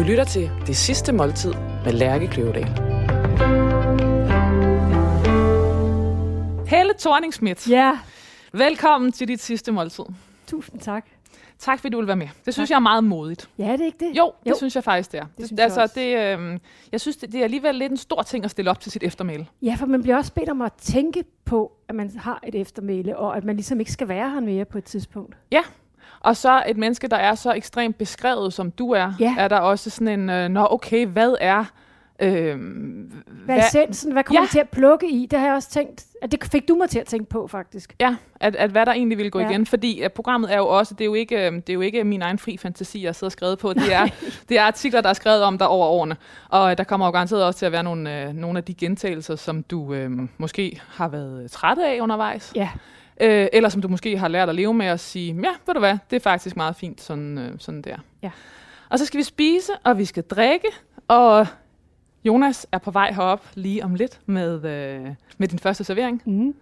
Du lytter til Det Sidste Måltid med Lærke Kløvedal. Helle thorning Ja, velkommen til dit sidste måltid. tusind tak. Tak fordi du vil være med. Det synes Tak. jeg er meget modigt. Ja, det er ikke det? Jo, det Jo. synes jeg faktisk, det er. Det, synes jeg altså, det, øh, jeg synes, det, det er alligevel lidt en stor ting at stille op til sit eftermæle. Ja, for man bliver også bedt om at tænke på, at man har et eftermæle, og at man ligesom ikke skal være her mere på et tidspunkt. Og så et menneske, der er så ekstremt beskrevet, som du er, Ja. er der også sådan en, øh, nå okay, hvad er... Øh, Hvad er essensen? Hvad kommer Ja. til at plukke i? Det har jeg også tænkt, at det fik du mig til at tænke på, faktisk. Ja, at, at hvad der egentlig vil gå ja. Igen, fordi at programmet er jo også, det er jo, ikke, øh, det er jo ikke min egen fri fantasi, jeg sidder og skrevet på, det er, det er artikler, der er skrevet om dig over årene, og øh, der kommer jo garanteret også til at være nogle, øh, nogle af de gentagelser, som du øh, måske har været træt af undervejs, Ja, øh, eller som du måske har lært at leve med at sige, ja, ved du hvad, det er faktisk meget fint, sådan, øh, sådan der. Ja. Og så skal vi spise, og vi skal drikke, og Jonas er på vej herop lige om lidt med, øh, med din første servering. mm.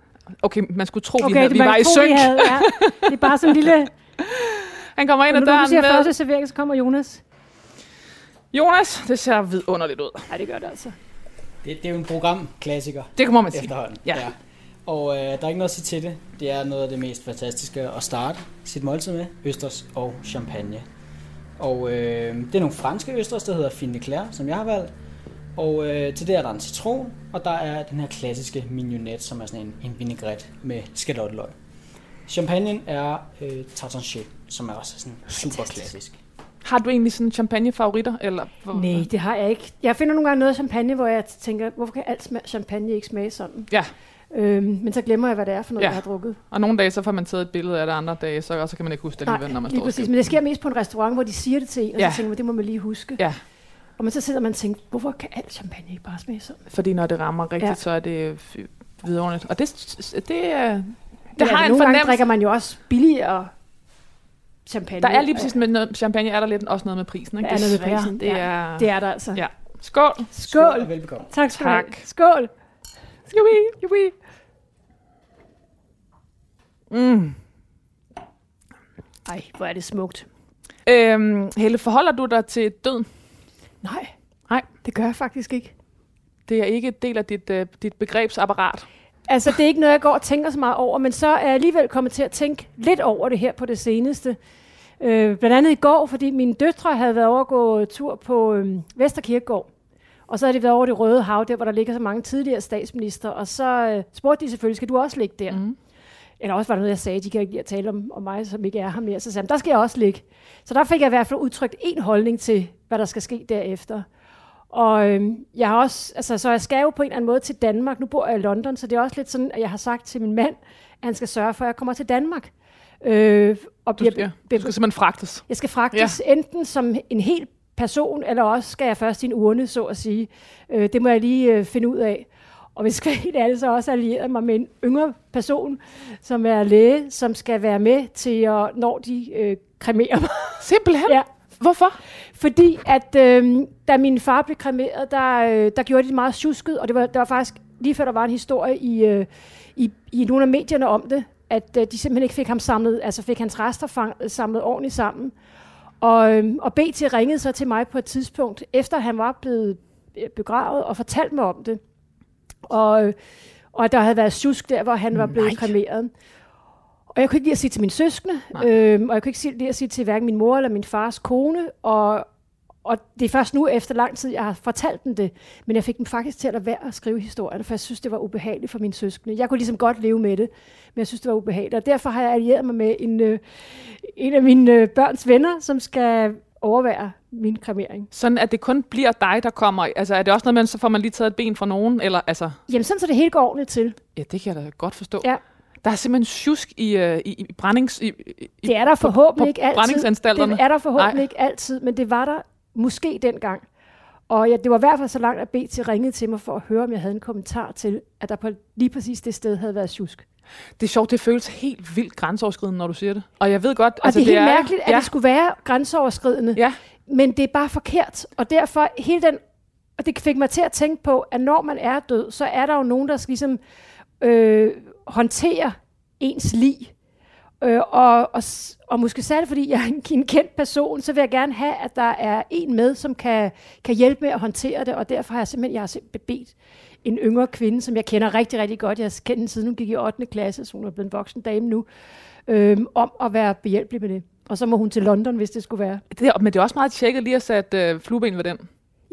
Okay, man skulle tro, okay, vi, havde, det vi var i synk. Havde, ja. Det er bare sådan en lille... Han kommer ind ad Når du døren siger med... første servering, så kommer Jonas. Jonas, det ser vidunderligt ud. Nej, det gør det altså. Det, det er jo en programklassiker Det må man sige. efterhånden. Ja. Og øh, der er ikke noget at sige til det. Det er noget af det mest fantastiske at starte sit måltid med. Østers og champagne. Og øh, det er nogle franske østers, der hedder Fine Claire, som jeg har valgt. Og øh, til det er der en citron, og der er den her klassiske mignonette, som er sådan en, en vinaigrette med skalotteløg. Champagnen er øh, tartanché, som er også sådan super Fantastisk. klassisk. Har du egentlig sådan champagne-favoritter? Eller, hvor- Nej, det har jeg ikke. Jeg finder nogle gange noget champagne, hvor jeg tænker, hvorfor kan alt smag, champagne ikke smage sådan? Ja. Øhm, men så glemmer jeg, hvad det er for noget, Ja. ja. jeg har drukket. Og nogle dage, så får man taget et billede af det, andre dage, så, og så kan man ikke huske det alligevel, når man lige står præcis. skal- Men det sker mest på en restaurant, hvor de siger det til en, og Ja. så tænker man, det må man lige huske. Ja. Og man så sidder man og tænker, hvorfor kan alt champagne ikke bare smage sådan? Fordi når det rammer rigtigt, ja. Ja. så er det f- vidunderligt. Og det, det, er- det Ja, har en nogle gange drikker man jo også billigere champagne. Der er lige præcis med noget, champagne, er der lidt også noget med prisen. Ikke? Der er noget med prisen, Det ja. er... Det er der altså. Ja. Skål. Skål. og velbekomme. Tak skal du have. Skål. Skal vi? Mm. Ej, hvor er det smukt. Øhm, Helle, forholder du dig til døden? Nej. Nej. Det gør jeg faktisk ikke. Det er ikke et del af dit, uh, dit begrebsapparat. Altså, det er ikke noget, jeg går og tænker så meget over, men så er jeg alligevel kommet til at tænke lidt over det her på det seneste. Øh, blandt andet i går, fordi mine døtre havde været over at gå tur på øh, Vesterkirkegård. Og så havde de været over det Røde Hav, der hvor der ligger så mange tidligere statsminister. Og så øh, spurgte de selvfølgelig, skal du også ligge der? Mm. Eller også var der noget, jeg sagde, de kan ikke lide at tale om, om mig, som ikke er her mere. Så sagde jeg, "Men der skal jeg også ligge. Så der fik jeg i hvert fald udtrykt en holdning til, hvad der skal ske derefter. Og øhm, jeg har også, altså, så jeg skal jo på en eller anden måde til Danmark. Nu bor jeg i London, så det er også lidt sådan, at jeg har sagt til min mand, at han skal sørge for, at jeg kommer til Danmark. Øh, og Du, bliver, ja, du skal simpelthen fragtes. jeg skal fragtes ja. enten som en hel person, eller også skal jeg først i en urne, så at sige. Øh, det må jeg lige øh, finde ud af. Og hvis jeg helt ærlig, så også allieret mig med en yngre person, som er læge, som skal være med til, at, når de øh, kremerer mig. Simpelthen? Ja. Hvorfor? Fordi at øh, da min far blev kremeret, der, øh, der gjorde de det meget tjusket, og det var, der var faktisk lige før der var en historie i, øh, i, i nogle af medierne om det, at øh, de simpelthen ikke fik ham samlet, altså fik hans rester fang, samlet ordentligt sammen. Og, øh, og BT ringede så til mig på et tidspunkt, efter han var blevet øh, begravet, og fortalte mig om det. Og, øh, og der havde været tjusk der, hvor han var blevet Nej. kremeret. Og jeg kunne ikke lide at sige til mine søskende, øhm, og jeg kunne ikke sige- lide at sige til hverken min mor eller min fars kone, og, og det er først nu efter lang tid, jeg har fortalt dem det, men jeg fik dem faktisk til at lade være at skrive historien, for jeg synes, det var ubehageligt for mine søskende. Jeg kunne ligesom godt leve med det, men jeg synes, det var ubehageligt, og derfor har jeg allieret mig med en, øh, en af mine øh, børns venner, som skal overvære min kremering. Sådan, at det kun bliver dig, der kommer. Altså, er det også noget med, så får man lige taget et ben fra nogen? Eller, altså, Jamen sådan, så det hele går ordentligt til. ja, det kan jeg da godt forstå. Ja. Der er simpelthen tjusk i, uh, i, i brændings... I, i, Det er der forhåbentlig på ikke altid. Det er der forhåbentlig Nej. ikke altid, men det var der måske dengang. Og ja, det var i hvert fald så langt, at BT ringede til mig for at høre, om jeg havde en kommentar til, at der på lige præcis det sted havde været tjusk. Det er sjovt, det føles helt vildt grænseoverskridende, når du siger det. Og jeg ved godt... Og altså, det er helt mærkeligt, at ja, det skulle være grænseoverskridende, Ja, men det er bare forkert. Og derfor hele den, og det fik mig til at tænke på, at når man er død, så er der jo nogen, der skal ligesom øh, håndtere ens lig. Øh, og, og, og måske særligt fordi jeg er en, en kendt person, så vil jeg gerne have, at der er en med, som kan, kan hjælpe med at håndtere det, og derfor har jeg simpelthen, jeg har simpelthen bedt en yngre kvinde, som jeg kender rigtig, rigtig godt. Jeg har kendt hende siden hun gik i 8. klasse, så hun er blevet en voksen dame nu, øh, om at være behjælpelig med det. Og så må hun til London, hvis det skulle være. Det, men det er også meget tjekket lige at sætte øh, flueben ved den.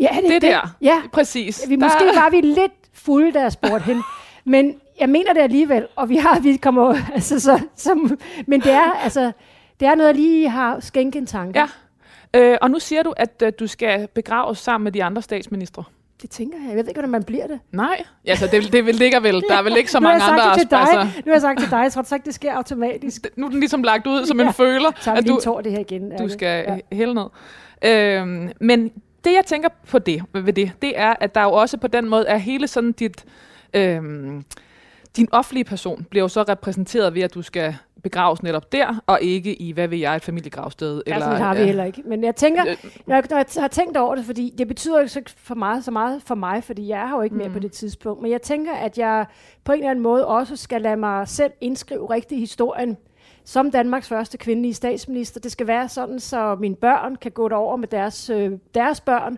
Ja, det, det, det der. Ja, præcis. Vi, måske var vi lidt fulde, da jeg spurgte hende. Men jeg mener det alligevel, og vi har, vi kommer, altså, så, så, men det er, altså, det er noget, jeg lige har skænket en tanke. Ja, øh, og nu siger du, at øh, du skal begraves sammen med de andre statsministre. Det tænker jeg. Jeg ved ikke, hvordan man bliver det. Nej, altså det, det ligger vel. Der er vel ikke så mange andre aspekter. Altså. Nu har jeg sagt til dig, jeg tror så ikke, det sker automatisk. Nu er den ligesom lagt ud som ja. en føler. Så at du, tår det her igen. Du skal ja. hælde ned. Øhm, men det, jeg tænker på det, ved det, det er, at der jo også på den måde er hele sådan dit... Øhm, din offentlige person bliver jo så repræsenteret ved, at du skal begraves netop der, og ikke i, hvad vil jeg, et familiegravsted. Ja, eller, det har vi ja. heller ikke. Men jeg tænker, jeg, jeg har tænkt over det, fordi det betyder jo så for meget, så meget for mig, fordi jeg er jo ikke mere mm. på det tidspunkt. Men jeg tænker, at jeg på en eller anden måde også skal lade mig selv indskrive rigtig historien som Danmarks første kvindelige statsminister. Det skal være sådan, så mine børn kan gå derover med deres, øh, deres børn,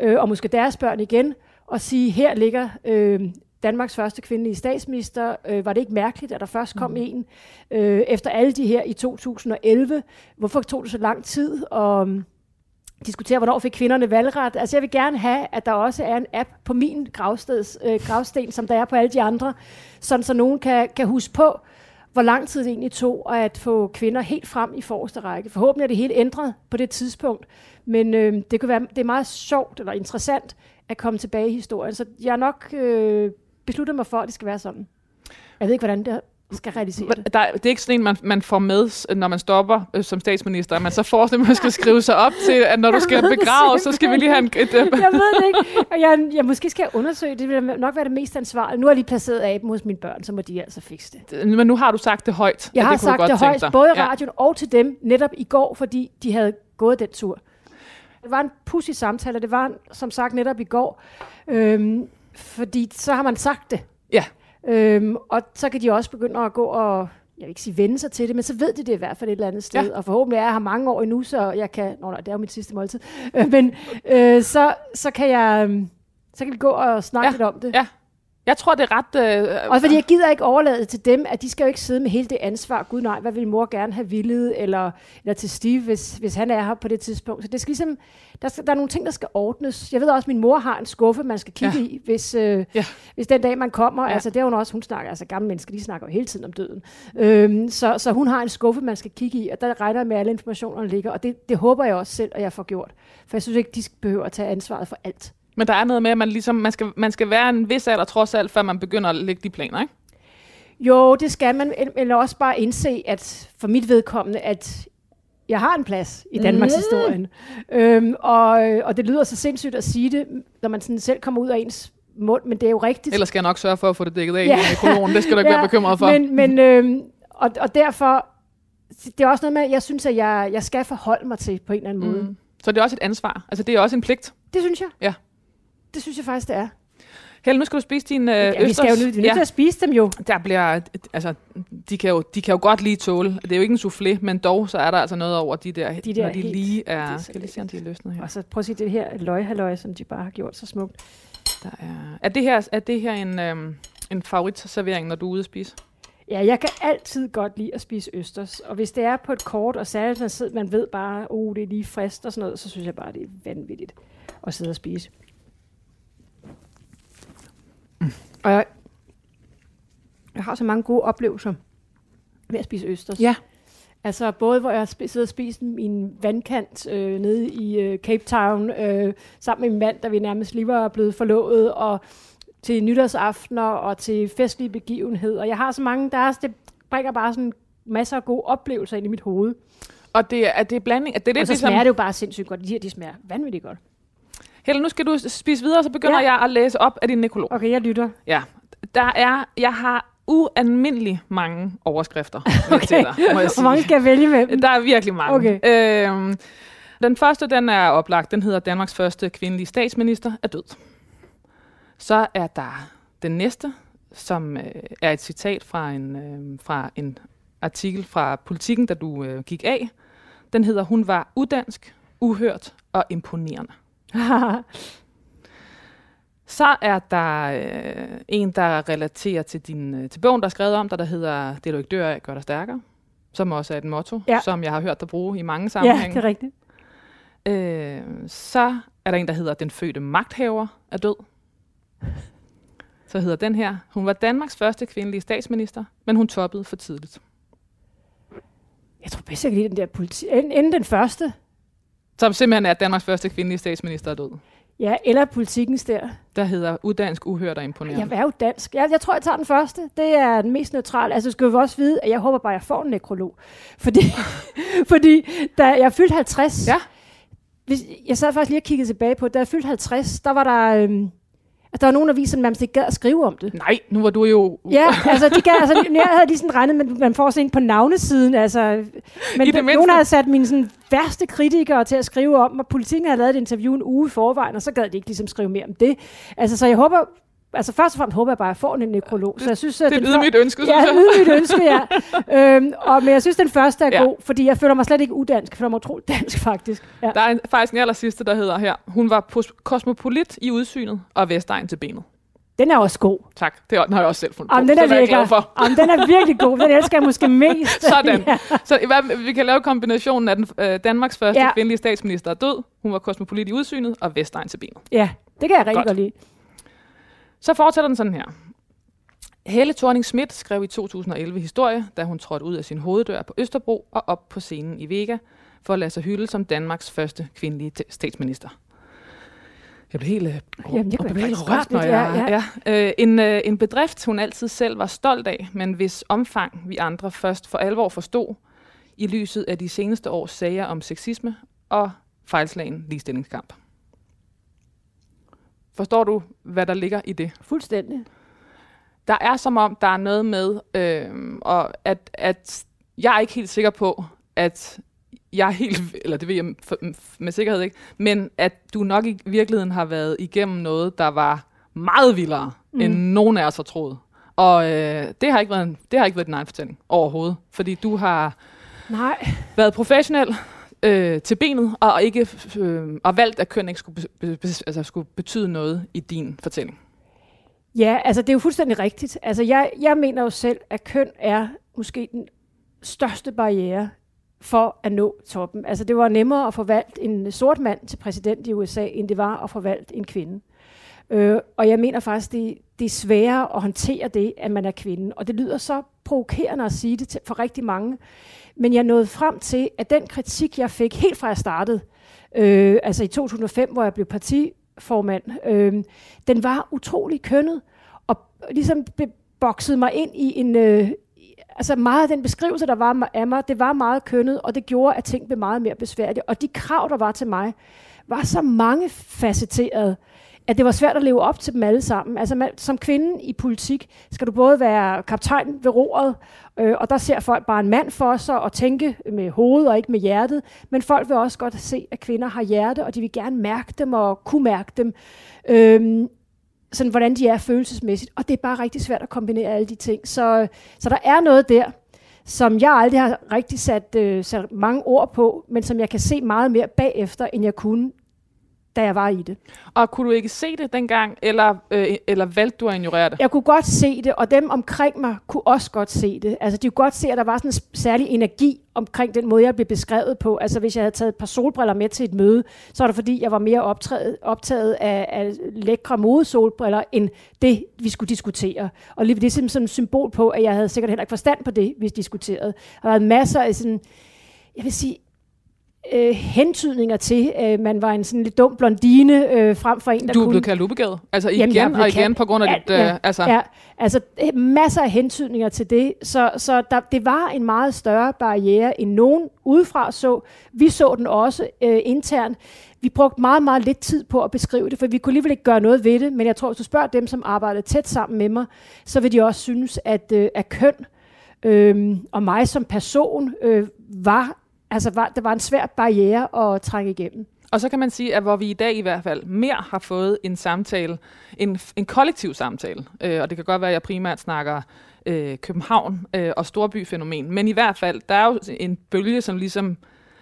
øh, og måske deres børn igen, og sige, her ligger øh, Danmarks første kvindelige statsminister. Øh, var det ikke mærkeligt, at der først kom mm. en øh, efter alle de her i 2011? Hvorfor tog det så lang tid? Og um, diskutere, hvornår fik kvinderne valgret. Altså jeg vil gerne have, at der også er en app på min gravsteds, øh, gravsten, som der er på alle de andre, sådan så nogen kan, kan huske på, hvor lang tid det egentlig tog at få kvinder helt frem i forreste række. Forhåbentlig er det helt ændret på det tidspunkt, men øh, det, kan være, det er meget sjovt eller interessant at komme tilbage i historien. Så jeg er nok øh, besluttet mig for, at det skal være sådan. Jeg ved ikke, hvordan det skal realisere det. Der, det er ikke sådan en, man, man får med, når man stopper øh, som statsminister. Man så får at man skal skrive sig op til, at når du skal begrave, så skal vi lige have en... Et, uh... Jeg ved det ikke. Og jeg, jeg måske skal jeg undersøge, det vil nok være det mest ansvarlige. Nu har jeg lige placeret aben hos mine børn, så må de altså fikse det. Men nu har du sagt det højt. Jeg har det sagt det højt, både i radioen ja. og til dem, netop i går, fordi de havde gået den tur. Det var en pussy samtale, det var som sagt netop i går. Øhm, fordi så har man sagt det. Ja. Øhm, og så kan de også begynde at gå og, jeg vil ikke sige vende sig til det, men så ved de det i hvert fald et eller andet sted. Ja. Og forhåbentlig er jeg her mange år endnu, så jeg kan, nå nej, det er jo mit sidste måltid, øh, men øh, så, så kan jeg, øh, så kan vi gå og snakke ja. lidt om det. Ja. Jeg tror, det er ret... Øh, Også fordi jeg gider ikke overlade det til dem, at de skal jo ikke sidde med hele det ansvar. Gud nej, hvad vil mor gerne have villet? Eller, eller til Steve, hvis, hvis han er her på det tidspunkt. Så det skal ligesom, der, skal, der er nogle ting, der skal ordnes. Jeg ved også, at min mor har en skuffe, man skal kigge ja. i, hvis, øh, ja. hvis den dag, man kommer. Ja. Altså, det er hun også, hun snakker, altså gamle mennesker, de snakker jo hele tiden om døden. Øhm, så, så hun har en skuffe, man skal kigge i, og der regner jeg med, at alle informationerne ligger. Og det, det håber jeg også selv, at jeg får gjort. For jeg synes ikke, de behøver at tage ansvaret for alt. Men der er noget med, at man, ligesom, man, skal, man skal være en vis alder trods alt, før man begynder at lægge de planer, ikke? Jo, det skal man, eller også bare indse, at for mit vedkommende, at jeg har en plads i Danmarks mm. historien. Øhm, og, og det lyder så sindssygt at sige det, når man sådan selv kommer ud af ens mund, men det er jo rigtigt. Ellers skal jeg nok sørge for at få det dækket af ja. i kolonen. Det skal du ikke ja, være bekymret for. Men, men øhm, og, og derfor, det er også noget med, jeg synes, at jeg, jeg skal forholde mig til på en eller anden måde. Mm. Så det er også et ansvar. Altså det er også en pligt. Det synes jeg. Ja. Det synes jeg faktisk, det er. Helle, nu skal du spise din øh, ja, vi skal jo nødt ja. til at spise dem jo. Der bliver, altså, de kan, jo, de kan jo godt lige tåle. Det er jo ikke en soufflé, men dog så er der altså noget over de der, de der når de helt, lige er... Det skal lige se, om de er løsnet her. Og så prøv at se det her løghalløj, som de bare har gjort så smukt. Der er, er, det her, er det her en, øhm, en favoritservering, når du er ude at spise? Ja, jeg kan altid godt lide at spise østers. Og hvis det er på et kort, og særligt man, sidder, man ved bare, oh, det er lige frist og sådan noget, så synes jeg bare, det er vanvittigt at sidde og spise. Mm. Og jeg, jeg har så mange gode oplevelser ved at spise østers. Ja. Altså både hvor jeg sidder og spiser min vandkant øh, nede i øh, Cape Town, øh, sammen med min mand, der vi nærmest lige var blevet forlovet, og til nytårsaftener og til festlige begivenheder. Jeg har så mange, der er, det bringer bare sådan masser af gode oplevelser ind i mit hoved. Og det er, det er blanding. At det er det, og så ligesom... smager det jo bare sindssygt godt. De her, de smager vanvittigt godt. Helle, nu skal du spise videre, så begynder ja. jeg at læse op af din nekrolog. Okay, jeg lytter. Ja. Der er, jeg har ualmindelig mange overskrifter okay. til dig, må jeg sige. Hvor mange skal jeg vælge med Der er virkelig mange. Okay. Øhm, den første, den er oplagt. Den hedder Danmarks første kvindelige statsminister er død. Så er der den næste, som øh, er et citat fra en, øh, fra en artikel fra Politiken, da du øh, gik af. Den hedder, hun var udansk, uhørt og imponerende. Så er der øh, en, der relaterer til, din, øh, til bogen, der er skrevet om dig, der hedder Det du ikke dør af, gør dig stærkere. Som også er et motto, Ja. som jeg har hørt dig bruge i mange ja, sammenhænge. det er rigtigt. Øh, så er der en, der hedder Den fødte magthaver er død. Så hedder den her. Hun var Danmarks første kvindelige statsminister, men hun toppede for tidligt. Jeg tror bedst, jeg kan lide den der politi. Inden den første. Som simpelthen er at Danmarks første kvindelige statsminister er død. Ja, eller politikens der. Der hedder Uddansk, Uhørt og Jeg Imponerende. er jo dansk. Jeg, jeg tror, jeg tager den første. Det er den mest neutrale. Altså, skal vi også vide, at jeg håber bare, at jeg får en nekrolog. Fordi, fordi da jeg fyldte 50, Ja. hvis, jeg sad faktisk lige og kiggede tilbage på, da jeg fyldte 50, der var der, øhm, at der var nogle aviser, man ikke gad at skrive om det. Nej, nu var du jo... Ja, altså, de gav, altså jeg havde lige sådan regnet, men man får sådan på navnesiden, altså, men I det nogen havde sat mine sådan, værste kritikere til at skrive om, og politikken havde lavet et interview en uge i forvejen, og så gad de ikke ligesom skrive mere om det. Altså, så jeg håber, altså først og fremmest håber jeg bare, at jeg får en nekrolog. Så jeg synes, Det er et den ydmygt ønske, synes Ja, jeg. et ydmygt ønske, ja. øhm, og, men jeg synes, den første er Ja. ja. god, fordi jeg føler mig slet ikke udansk. Jeg føler mig utroligt dansk, faktisk. Ja. Der er en, faktisk en aller sidste, der hedder her. Hun var kosmopolit i udsynet og Vestegn til benet. Den er også god. Tak, det har jeg også selv fundet Jamen, på. den er det er jeg glad for. Jamen, den er virkelig god. Den elsker jeg måske mest. Sådan. ja. Så hvert, vi kan lave kombinationen af den, øh, Danmarks første ja. Ja. kvindelige statsminister er død. Hun var kosmopolit i udsynet og Vestegn til benet. ja, det kan jeg rigtig Godt. godt lide. Så fortsætter den sådan her. Helle thorning Schmidt skrev i 2011 historie, da hun trådte ud af sin hoveddør på Østerbro og op på scenen i Vega for at lade sig hylde som Danmarks første kvindelige statsminister. Jeg blev helt, øh, Jamen, jeg blev helt rørt, når jeg... ja, Ja. Øh, en, øh, en bedrift, hun altid selv var stolt af, men hvis omfang vi andre først for alvor forstod i lyset af de seneste års sager om sexisme og fejlslagen ligestillingskamp. Forstår du, hvad der ligger i det? Fuldstændig. Der er som om, der er noget med, øh, og at, at jeg er ikke helt sikker på, at jeg er helt, eller det ved jeg for- med sikkerhed ikke, men at du nok i virkeligheden har været igennem noget, der var meget vildere, mm. end nogen af os har troet. Og øh, det, har ikke været en, det har ikke været din egen fortælling overhovedet, fordi du har Nej, været professionel øh, til benet, og ikke øh, og valgt, at køn ikke skulle, be, be, altså, skulle betyde noget i din fortælling. Ja, altså det er jo fuldstændig rigtigt. Altså jeg, jeg mener jo selv, at køn er måske den største barriere for at nå toppen. Altså det var nemmere at få valgt en sort mand til præsident i USA, end det var at få valgt en kvinde. Øh, og jeg mener faktisk, det, det er sværere at håndtere det, at man er kvinde. Og det lyder så provokerende at sige det til, for rigtig mange. Men jeg nåede frem til, at den kritik, jeg fik helt fra jeg startede, øh, altså i 2005, hvor jeg blev partiformand, øh, den var utrolig kønnet, og ligesom boksede mig ind i en... Øh, altså meget af den beskrivelse, der var af mig, det var meget kønnet, og det gjorde, at ting blev meget mere besværlige. Og de krav, der var til mig, var så mange facetterede, at det var svært at leve op til dem alle sammen. Altså man, som kvinde i politik skal du både være kaptajn ved roret, øh, og der ser folk bare en mand for sig og tænke med hovedet og ikke med hjertet. Men folk vil også godt se, at kvinder har hjerte, og de vil gerne mærke dem og kunne mærke dem. Øh, sådan, hvordan de er følelsesmæssigt. Og det er bare rigtig svært at kombinere alle de ting. Så, så der er noget der, som jeg aldrig har rigtig sat, øh, sat mange ord på, men som jeg kan se meget mere bagefter, end jeg kunne, da jeg var i det. Og kunne du ikke se det dengang, eller, øh, eller valgte du at ignorere det? Jeg kunne godt se det, og dem omkring mig kunne også godt se det. Altså, de kunne godt se, at der var sådan en særlig energi omkring den måde, jeg blev beskrevet på. Altså, hvis jeg havde taget et par solbriller med til et møde, så var det fordi, jeg var mere optaget, optaget af, af lækre modesolbriller, end det, vi skulle diskutere. Og lige det er simpelthen sådan et symbol på, at jeg havde sikkert heller ikke forstand på det, vi diskuterede. Der har været masser af sådan, jeg vil sige, øh, hentydninger til, at man var en sådan lidt dum blondine, øh, frem for en, der Du er kunne... blevet kaldt ubegavet. Altså igen Jamen, og igen kaldt- på grund af Ja, dit... Øh, ja, altså, Ja, altså øh, masser af hentydninger til det, så, så der, det var en meget større barriere, end nogen udefra så. Vi så den også øh, internt. Vi brugte meget, meget lidt tid på at beskrive det, for vi kunne alligevel ikke gøre noget ved det, men jeg tror, hvis du spørger dem, som arbejdede tæt sammen med mig, så vil de også synes, at, øh, at køn øh, og mig som person øh, var, altså var, der var en svær barriere at trænge igennem. Og så kan man sige, at hvor vi i dag i hvert fald mere har fået en samtale, en, en kollektiv samtale, øh, og det kan godt være, at jeg primært snakker øh, København øh, og storbyfænomen. Men i hvert fald, der er jo en bølge, som ligesom,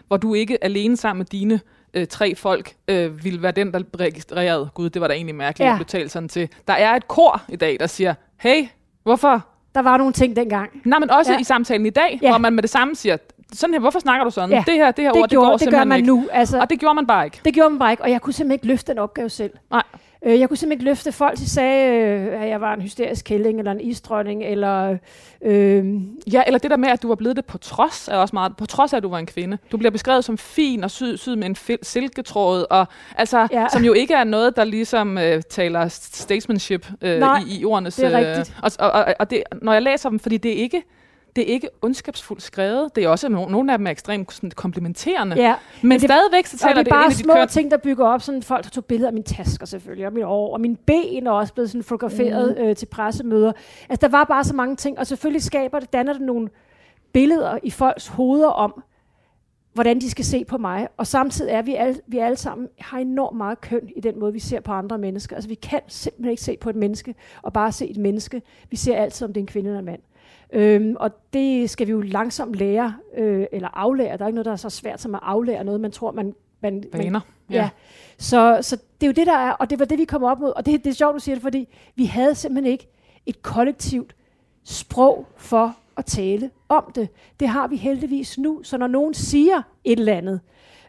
hvor du ikke alene sammen med dine øh, tre folk øh, ville være den, der registrerede, gud, det var da egentlig mærkeligt, ja. at blive sådan til. Der er et kor i dag, der siger, hey, hvorfor? Der var nogle ting dengang. Nej, men også ja. i samtalen i dag, ja. hvor man med det samme siger, sådan her, hvorfor snakker du sådan? Ja. Det her, det her det ord, gjorde, det går det gør man ikke. nu. Altså, og det gjorde man bare ikke. Det gjorde man bare ikke, og jeg kunne simpelthen ikke løfte den opgave selv. Nej. Øh, jeg kunne simpelthen ikke løfte folk, de sagde, øh, at jeg var en hysterisk kælling, eller en isdronning, eller... Øh, ja, eller det der med, at du var blevet det på trods, er også meget, på trods af, at du var en kvinde. Du bliver beskrevet som fin og syd, syd med en fil, silketråd, og, altså, ja. som jo ikke er noget, der ligesom øh, taler statesmanship øh, Nej, i, i ordenes... det er rigtigt. Og, og, og, og det, når jeg læser dem, fordi det er ikke det er ikke ondskabsfuldt skrevet. Det er også, nogle af dem er ekstremt sådan, komplementerende. Ja. Men, men det, stadigvæk så taler det, det, bare ind i små køn. ting, der bygger op. Sådan folk, der tog billeder af mine tasker selvfølgelig, og mine år, og mine ben er også blevet sådan fotograferet mm. øh, til pressemøder. Altså, der var bare så mange ting, og selvfølgelig skaber det, danner det nogle billeder i folks hoveder om, hvordan de skal se på mig. Og samtidig er vi alle, vi alle sammen har enormt meget køn i den måde, vi ser på andre mennesker. Altså vi kan simpelthen ikke se på et menneske og bare se et menneske. Vi ser altid, om det er en kvinde eller en mand. Øhm, og det skal vi jo langsomt lære, øh, eller aflære. Der er ikke noget, der er så svært som at aflære noget, man tror, man... man Vaner. Man, ja. ja. Så, så det er jo det, der er, og det var det, vi kom op mod. Og det, det er sjovt, du siger det, fordi vi havde simpelthen ikke et kollektivt sprog for at tale om det. Det har vi heldigvis nu, så når nogen siger et eller andet,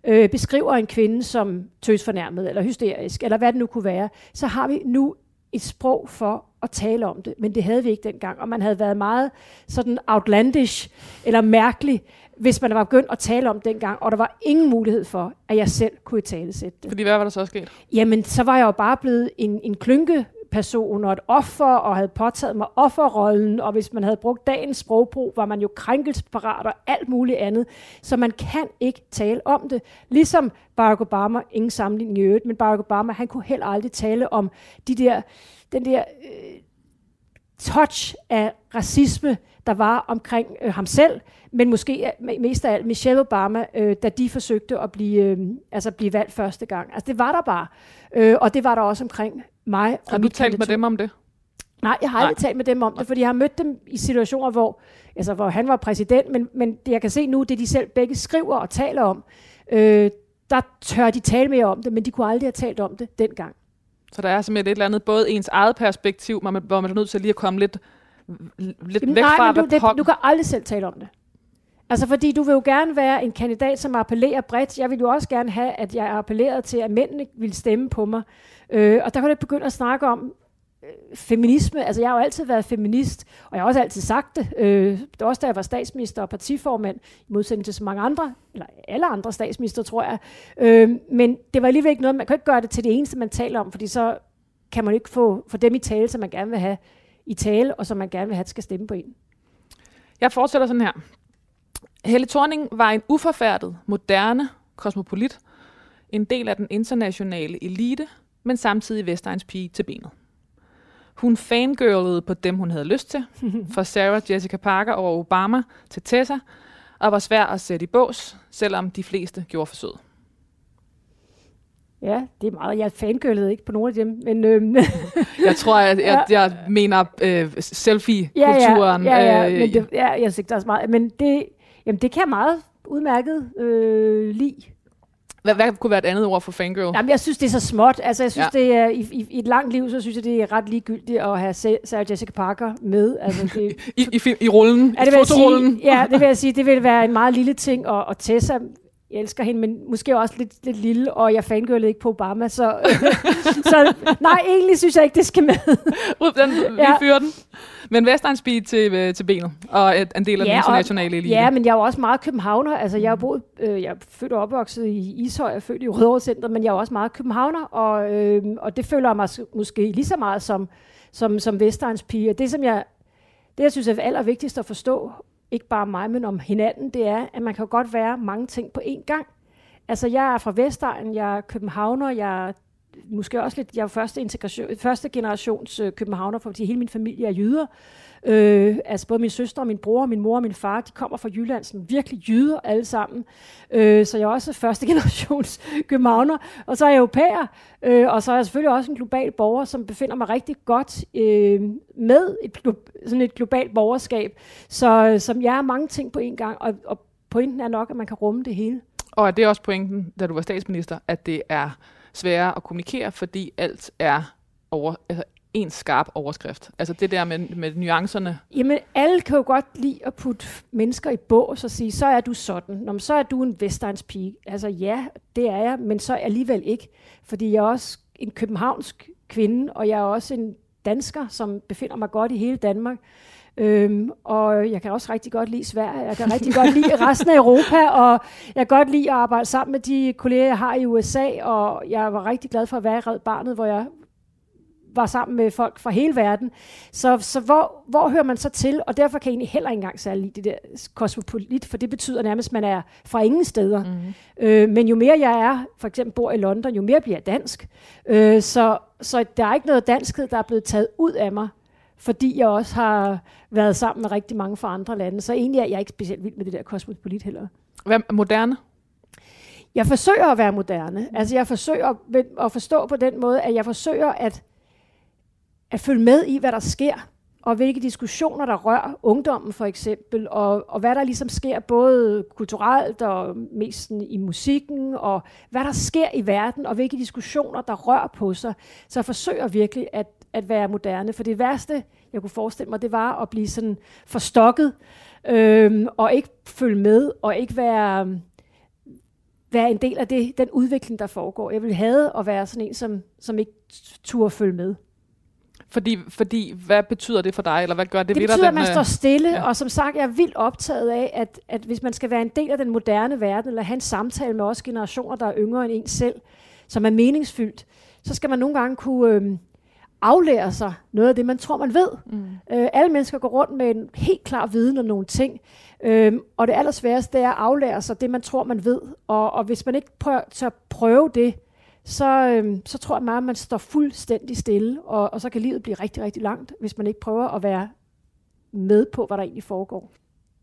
øh, beskriver en kvinde som tøsfornærmet, eller hysterisk, eller hvad det nu kunne være, så har vi nu et sprog for at tale om det, men det havde vi ikke dengang, og man havde været meget sådan outlandish eller mærkelig, hvis man var begyndt at tale om det dengang, og der var ingen mulighed for, at jeg selv kunne tale sætte det. Fordi hvad var der så sket? Jamen, så var jeg jo bare blevet en, en klynke person og et offer, og havde påtaget mig offerrollen, og hvis man havde brugt dagens sprogbrug, var man jo krænkelsesparat og alt muligt andet. Så man kan ikke tale om det. Ligesom Barack Obama, ingen sammenligning i øvrigt, men Barack Obama, han kunne heller aldrig tale om de der, den der øh, touch af racisme, der var omkring øh, ham selv, men måske mest af alt Michelle Obama, øh, da de forsøgte at blive, øh, altså blive valgt første gang. Altså det var der bare. Øh, og det var der også omkring mig. Har du talt med dem om det? Nej, jeg har aldrig talt med dem om det, fordi jeg har mødt dem i situationer, hvor, altså, hvor han var præsident, men, men jeg kan se nu, det de selv begge skriver og taler om, øh, der tør de tale mere om det, men de kunne aldrig have talt om det dengang. Så der er simpelthen et eller andet, både ens eget perspektiv, hvor man, hvor man er nødt til lige at komme lidt, lidt Jamen, væk nej, fra, men du, hvad det, du kan aldrig selv tale om det. Altså fordi du vil jo gerne være en kandidat, som appellerer bredt. Jeg vil jo også gerne have, at jeg appellerede til, at mændene ville stemme på mig. Øh, og der kan du ikke begynde at snakke om feminisme. Altså jeg har jo altid været feminist, og jeg har også altid sagt det. Øh, det var også da jeg var statsminister og partiformand, i modsætning til så mange andre, eller alle andre statsminister, tror jeg. Øh, men det var alligevel ikke noget, man kan ikke gøre det til det eneste, man taler om, fordi så kan man ikke få for dem i tale, som man gerne vil have i tale, og som man gerne vil have, skal stemme på en. Jeg fortsætter sådan her. Helle Thorning var en uforfærdet, moderne kosmopolit, en del af den internationale elite, men samtidig Vestegns pige til benet. Hun fangirlede på dem, hun havde lyst til, fra Sarah Jessica Parker over Obama til Tessa, og var svær at sætte i bås, selvom de fleste gjorde forsøget. Ja, det er meget. Jeg fangirlede ikke på nogen af dem, men... Øhm. jeg tror, at jeg, jeg, jeg mener øh, selfie-kulturen. Ja, ja, ja, ja, men det, ja, jeg synes, der er så meget. Men det, jamen, det kan jeg meget udmærket øh, lide. Hvad, hvad kunne være et andet ord for fangirl? Jamen, jeg synes, det er så småt. Altså, jeg synes, ja. det er, i, i, i, et langt liv, så synes jeg, det er ret ligegyldigt at have Sarah Jessica Parker med. Altså, det, I, i, I rullen? Ja, det vil jeg sige, ja, det vil jeg sige. Det vil være en meget lille ting, og, og Tessa jeg elsker hende, men måske også lidt, lidt lille, og jeg fangirlede ikke på Obama, så, så nej, egentlig synes jeg ikke, det skal med. Ud den, vi ja. fyrer den. Men Vestegnsby til, øh, til benet, og et, en del af ja, den internationale elite. Ja, men jeg er jo også meget københavner. Altså, jeg er, boet, øh, jeg er født og opvokset i Ishøj, jeg er født i Rødovre Center, men jeg er også meget københavner, og, øh, og det føler jeg mig måske lige så meget som, som, som Vestegns pige. Det, som jeg, det, jeg synes er allervigtigst at forstå, ikke bare mig, men om hinanden, det er, at man kan godt være mange ting på én gang. Altså, jeg er fra Vestegn, jeg er københavner, jeg er måske også lidt, jeg er første, integration, første generations øh, københavner, fordi hele min familie er jyder. Øh, altså både min søster og min bror, min mor og min far, de kommer fra Jylland, som virkelig jyder alle sammen. Øh, så jeg er også første generations københavner, og så er jeg europæer, øh, og så er jeg selvfølgelig også en global borger, som befinder mig rigtig godt øh, med et, sådan et globalt borgerskab. Så som jeg er mange ting på en gang, og, og pointen er nok, at man kan rumme det hele. Og er det også pointen, da du var statsminister, at det er sværere at kommunikere, fordi alt er over, altså en skarp overskrift. Altså det der med, med nuancerne. Jamen, alle kan jo godt lide at putte mennesker i bås og sige, så er du sådan. Nå, så er du en Vestegns pige. Altså ja, det er jeg, men så alligevel ikke. Fordi jeg er også en københavnsk kvinde, og jeg er også en dansker, som befinder mig godt i hele Danmark. Øhm, og jeg kan også rigtig godt lide Sverige, jeg kan rigtig godt lide resten af Europa, og jeg kan godt lide at arbejde sammen med de kolleger, jeg har i USA, og jeg var rigtig glad for at være i Red Barnet, hvor jeg var sammen med folk fra hele verden. Så, så hvor, hvor hører man så til? Og derfor kan jeg egentlig heller ikke engang særlig lide det der kosmopolit, for det betyder nærmest, at man er fra ingen steder. Mm. Øh, men jo mere jeg er, for eksempel bor i London, jo mere bliver jeg dansk. Øh, så, så der er ikke noget danskhed, der er blevet taget ud af mig fordi jeg også har været sammen med rigtig mange fra andre lande. Så egentlig er jeg ikke specielt vild med det der kosmopolit heller. Hvad er moderne? Jeg forsøger at være moderne. Altså jeg forsøger at forstå på den måde, at jeg forsøger at, at følge med i, hvad der sker, og hvilke diskussioner, der rører ungdommen for eksempel, og, og hvad der ligesom sker både kulturelt og mest i musikken, og hvad der sker i verden, og hvilke diskussioner, der rører på sig. Så jeg forsøger virkelig at, at være moderne. For det værste, jeg kunne forestille mig, det var at blive sådan forstokket, øhm, og ikke følge med, og ikke være, være en del af det, den udvikling, der foregår. Jeg ville have at være sådan en, som, som ikke turde følge med. Fordi, fordi, hvad betyder det for dig, eller hvad gør det, det ved dig? Det betyder, at man øh, står stille, ja. og som sagt, jeg er vildt optaget af, at, at hvis man skal være en del af den moderne verden, eller have en samtale med også generationer, der er yngre end en selv, som er meningsfyldt, så skal man nogle gange kunne, øh, aflære sig noget af det, man tror, man ved. Mm. Øh, alle mennesker går rundt med en helt klar viden om nogle ting, øh, og det allersværeste det er at aflære sig det, man tror, man ved. Og, og hvis man ikke prøver at prøve det, så, øh, så tror jeg meget, at man står fuldstændig stille, og, og så kan livet blive rigtig, rigtig langt, hvis man ikke prøver at være med på, hvad der egentlig foregår.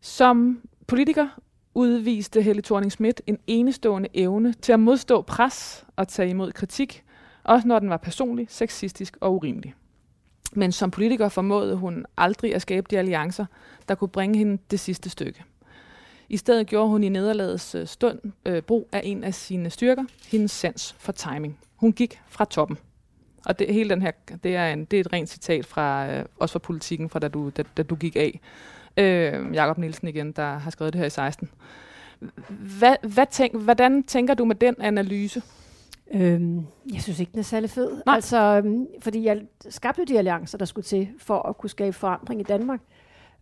Som politiker udviste Helle thorning Schmidt en enestående evne til at modstå pres og tage imod kritik, også når den var personlig, sexistisk og urimelig. Men som politiker formåede hun aldrig at skabe de alliancer, der kunne bringe hende det sidste stykke. I stedet gjorde hun i nederlagets øh, stund øh, brug af en af sine styrker, hendes sans for timing. Hun gik fra toppen. Og det, hele den her, det er, en, det er et rent citat fra, øh, også fra politikken, fra da du, da, da du gik af. Øh, Jakob Nielsen igen, der har skrevet det her i 16. Hvad, hvad tænk, hvordan tænker du med den analyse? Øhm, jeg synes ikke, den er særlig fed. Nej. Altså, øhm, fordi jeg skabte de alliancer, der skulle til for at kunne skabe forandring i Danmark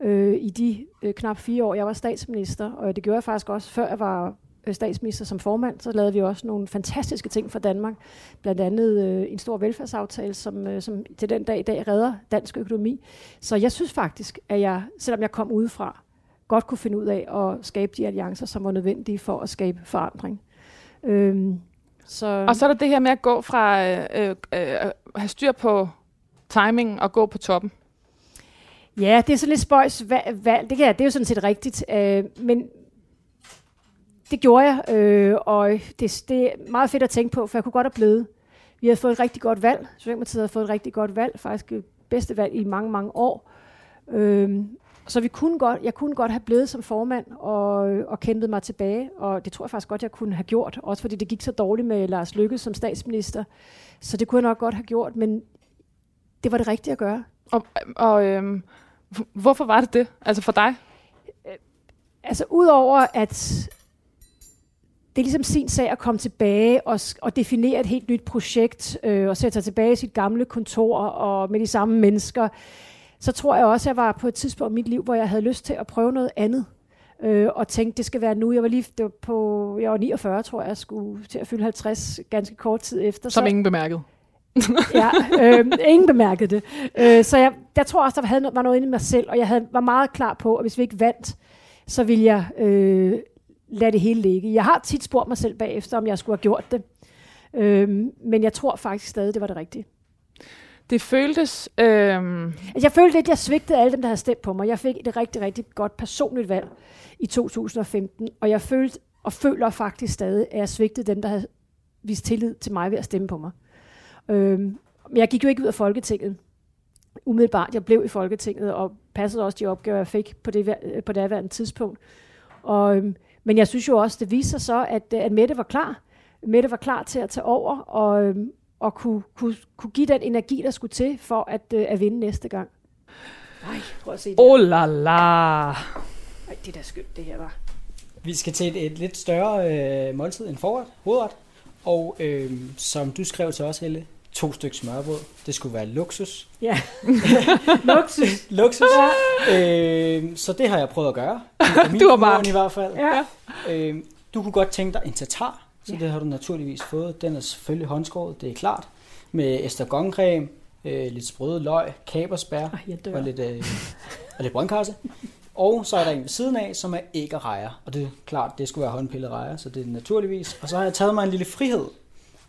øh, i de øh, knap fire år, jeg var statsminister. Og det gjorde jeg faktisk også, før jeg var øh, statsminister som formand, så lavede vi også nogle fantastiske ting for Danmark. Blandt andet øh, en stor velfærdsaftale, som, øh, som til den dag i dag redder dansk økonomi. Så jeg synes faktisk, at jeg, selvom jeg kom udefra, godt kunne finde ud af at skabe de alliancer, som var nødvendige for at skabe forandring. Øhm, så... Og så er der det her med at gå fra øh, øh, øh, have styr på timing og gå på toppen. Ja, det er sådan lidt spøjs valg. Det, kan jeg, det er jo sådan set rigtigt. Øh, men det gjorde jeg, øh, og det, det er meget fedt at tænke på, for jeg kunne godt have blevet. Vi havde fået et rigtig godt valg. Socialdemokratiet havde fået et rigtig godt valg, faktisk det bedste valg i mange, mange år. Øh, så vi kunne godt, jeg kunne godt have blevet som formand og, og kæmpet mig tilbage, og det tror jeg faktisk godt, jeg kunne have gjort, også fordi det gik så dårligt med Lars Lykke som statsminister. Så det kunne jeg nok godt have gjort, men det var det rigtige at gøre. Og, og øhm, hvorfor var det det, altså for dig? Altså udover at det er ligesom sin sag at komme tilbage og, og definere et helt nyt projekt, øh, og sætte sig tilbage i sit gamle kontor og med de samme mennesker, så tror jeg også, at jeg var på et tidspunkt i mit liv, hvor jeg havde lyst til at prøve noget andet. Øh, og tænkte, det skal være nu. Jeg var lige det var på, jeg var 49, tror jeg, jeg skulle til at fylde 50 ganske kort tid efter. Som så, ingen bemærkede. Ja, øh, ingen bemærkede det. Øh, så jeg, jeg tror også, der havde, var noget inde i mig selv, og jeg havde, var meget klar på, at hvis vi ikke vandt, så ville jeg øh, lade det hele ligge. Jeg har tit spurgt mig selv bagefter, om jeg skulle have gjort det. Øh, men jeg tror faktisk stadig, det var det rigtige. Det føltes... Øh, jeg følte lidt, at jeg svigtede alle dem, der havde stemt på mig. Jeg fik et rigtig, rigtig godt personligt valg i 2015, og jeg følte og føler faktisk stadig, at jeg svigtede dem, der havde vist tillid til mig ved at stemme på mig. Øhm, men jeg gik jo ikke ud af Folketinget umiddelbart. Jeg blev i Folketinget og passede også de opgaver, jeg fik på det, vær- på det daværende tidspunkt. Og, øhm, men jeg synes jo også, det viste sig så, at, øh, at Mette var klar. Mette var klar til at tage over og, øhm, og kunne, kunne, kunne give den energi, der skulle til for at, øh, at vinde næste gang. Nej, prøv at se det. oh la la. Ej, det er da skønt, det her var. Vi skal til et, et lidt større øh, måltid end forret, hovedret. Og øh, som du skrev til os, Helle, to stykker smørbrød. Det skulle være luksus. Ja. Luksus. Luksus. øh, så det har jeg prøvet at gøre. Du har bare- i hvert fald. Ja. Øh, du kunne godt tænke dig en tatar, så Ja. det har du naturligvis fået. Den er selvfølgelig håndskåret, det er klart. Med estragoncreme, øh, lidt sprøde løg, kabersbær dør. og lidt, øh, og lidt brøndkarse. Og så er der en ved siden af, som er æg og rejer. Og det er klart, det skulle være håndpillede rejer, så det er naturligvis. Og så har jeg taget mig en lille frihed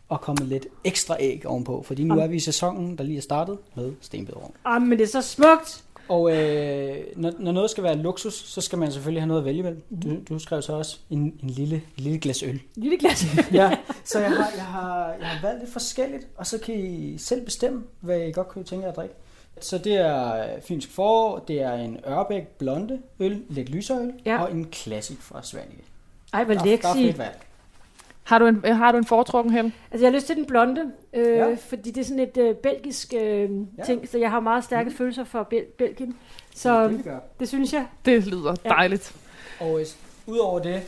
og kommet lidt ekstra æg ovenpå. Fordi nu er vi i sæsonen, der lige er startet med stenbederovn. Ah, men det er så smukt. Og øh, når, når noget skal være luksus, så skal man selvfølgelig have noget at vælge mellem. Mhm. Du, du skrev så også en, en lille, en lille glas øl. Lille glas. Ja, så jeg har, jeg, har, jeg har valgt lidt forskelligt, og så kan I selv bestemme, hvad I godt kunne tænke jer at drikke. Så det er fynsk forår, det er en Ørbæk blonde øl, lidt lysere øl, Ja. og en classic fra Svanike. Ej, hvor Der, der er lækkert. fedt valg. Har du en, har du en foretrukken held? Altså, jeg har lyst til den blonde, øh, Ja. fordi det er sådan et øh, belgisk øh, Ja. ting, så jeg har meget stærke mm. følelser for Bel- Belgien. Så, det, det synes jeg. Det lyder Ja. dejligt. Og øh, udover det,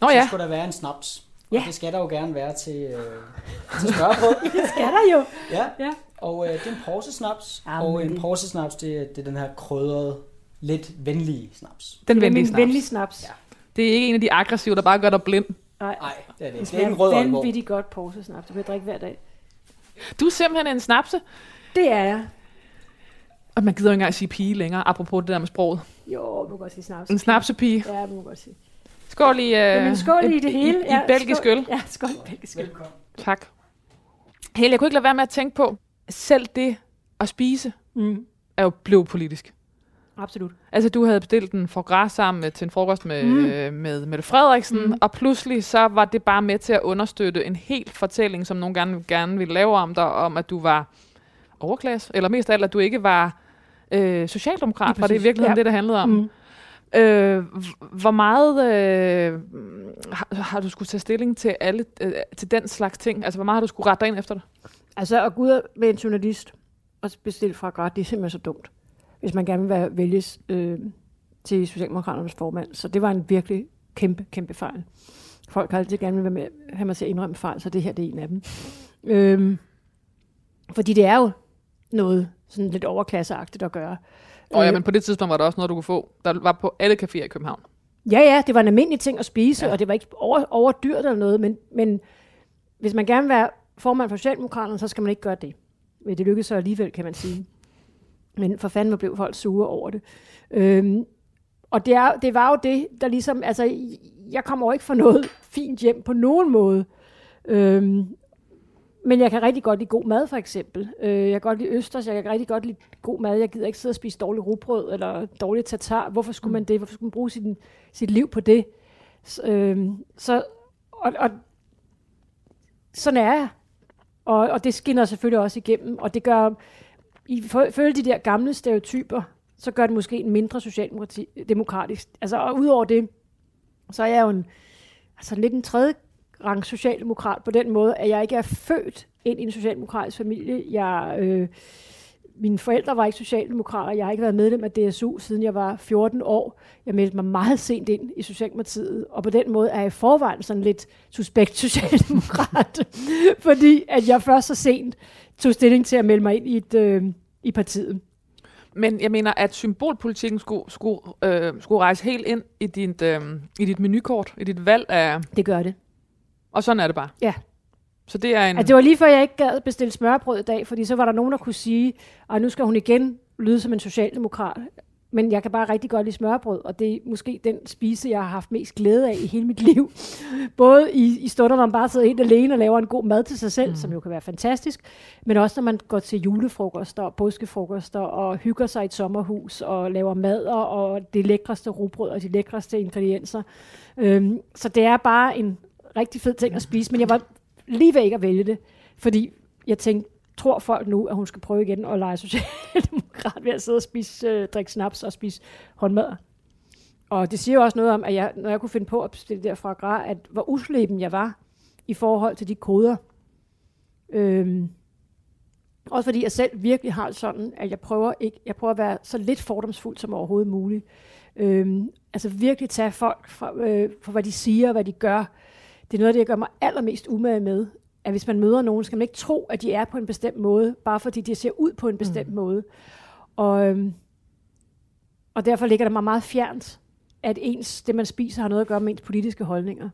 Nå så ja, skulle der være en snaps. Ja. Og det skal der jo gerne være til, øh, til smørbrød. Det skal der jo. Ja, Ja. og øh, det er en porsesnaps, Ah, og en det- porsesnaps, det, er- det er den her krydrede, lidt venlige snaps. den venlige snaps. venlige snaps. Ja. Det er ikke en af de aggressive, der bare gør dig blind. Nej, det er det det ikke. Det skal er ikke en rød Aalborg. vanvittigt godt porsesnaps. Det vil jeg drikke hver dag. Du er simpelthen en snapse. Det er jeg. Og man gider jo ikke engang sige pige længere, apropos det der med sproget. Jo, du kan godt sige snaps. En snapsepige. Ja, må man godt sige. Skål i, uh, Jamen, skål i det hele. I, i belgisk skål. øl. Ja, skål i belgisk øl. Tak. Helle, jeg kunne ikke lade være med at tænke på, selv det at spise Mm, er jo blevet politisk. Absolut. Altså, du havde bestilt en for græs sammen med, til en frokost med, mm. Øh, med Mette Frederiksen, mm. Og pludselig så var det bare med til at understøtte en helt fortælling, som nogen gerne, gerne ville lave om dig, om at du var overklasse, eller mest af alt, at du ikke var øh, socialdemokrat, Lige var det i virkeligheden Ja. det, det handlede om. Mm. Øh, hvor meget øh, har, har du skulle tage stilling til alle øh, til den slags ting? Altså, hvor meget har du skulle rette dig ind efter det? Altså, at gå ud med en journalist og bestille fra græt, det er simpelthen så dumt, hvis man gerne vil være vælges øh, til Socialdemokraternes formand. Så det var en virkelig kæmpe, kæmpe fejl. Folk har altid gerne vil være med, have mig til at indrømme fejl, så det her det er en af dem. Øhm, fordi det er jo noget sådan lidt overklasseagtigt at gøre. Og ja, Øh, men på det tidspunkt var der også noget, du kunne få. Der var på alle caféer i København. Ja, ja, det var en almindelig ting at spise, Ja. og det var ikke over, over dyrt eller noget, men, men hvis man gerne vil være formand for Socialdemokraterne, så skal man ikke gøre det. Men det lykkedes så alligevel, kan man sige. Men for fanden, hvor blev folk sure over det. Øhm, og det, er, det var jo det, der ligesom, altså, jeg kommer jo ikke fra noget fint hjem på nogen måde. Øhm, men jeg kan rigtig godt lide god mad, for eksempel. Øh, jeg kan godt lide østers, jeg kan rigtig godt lide god mad. Jeg gider ikke sidde og spise dårlig rugbrød eller dårlig tatar. Hvorfor skulle man det? Hvorfor skulle man bruge sit, sit liv på det? Så, øhm, så og, og sådan er jeg. Og, og det skinner selvfølgelig også igennem, og det gør, i følge de der gamle stereotyper, så gør det måske en mindre socialdemokratisk. Altså, og udover det, så er jeg jo en, altså lidt en tredje rang socialdemokrat på den måde, at jeg ikke er født ind i en socialdemokratisk familie. Jeg, øh, mine forældre var ikke socialdemokrater. Jeg har ikke været medlem af DSU, siden jeg var 14 år. Jeg meldte mig meget sent ind i Socialdemokratiet, og på den måde er jeg i forvejen sådan lidt suspekt socialdemokrat, fordi at jeg først så sent tog stilling til at melde mig ind i, et, øh, i partiet. Men jeg mener, at symbolpolitikken skulle, skulle, øh, skulle rejse helt ind i dit, øh, i dit menukort, i dit valg af... Det gør det. Og sådan er det bare. Ja. Så det er en... Altså, det var lige før, jeg ikke gad bestille smørbrød i dag, fordi så var der nogen, der kunne sige, at nu skal hun igen lyde som en socialdemokrat. men jeg kan bare rigtig godt lide smørbrød, og det er måske den spise, jeg har haft mest glæde af i hele mit liv. Både i, i stunder, hvor man bare sidder helt alene og laver en god mad til sig selv, mm. som jo kan være fantastisk, men også når man går til julefrokoster og påskefrokoster og hygger sig i et sommerhus og laver mad og det lækreste rugbrød og de lækreste ingredienser. Øhm, så det er bare en rigtig fed ting at spise, men jeg var lige ved ikke at vælge det, fordi jeg tænkte, tror folk nu, at hun skal prøve igen at lege socialdemokrat ved at sidde og spise, øh, drikke snaps og spise håndmad. Og det siger jo også noget om, at jeg, når jeg kunne finde på at bestille der fra Gra, at hvor usleben jeg var i forhold til de koder. Øhm, også fordi jeg selv virkelig har sådan, at jeg prøver, ikke, jeg prøver at være så lidt fordomsfuld som overhovedet muligt. Øhm, altså virkelig tage folk fra, øh, for, hvad de siger og hvad de gør. Det er noget af det, jeg gør mig allermest umage med at hvis man møder nogen, skal man ikke tro, at de er på en bestemt måde, bare fordi de ser ud på en bestemt mm. måde. Og, øhm, og derfor ligger det mig meget fjernt, at ens, det man spiser har noget at gøre med ens politiske holdninger.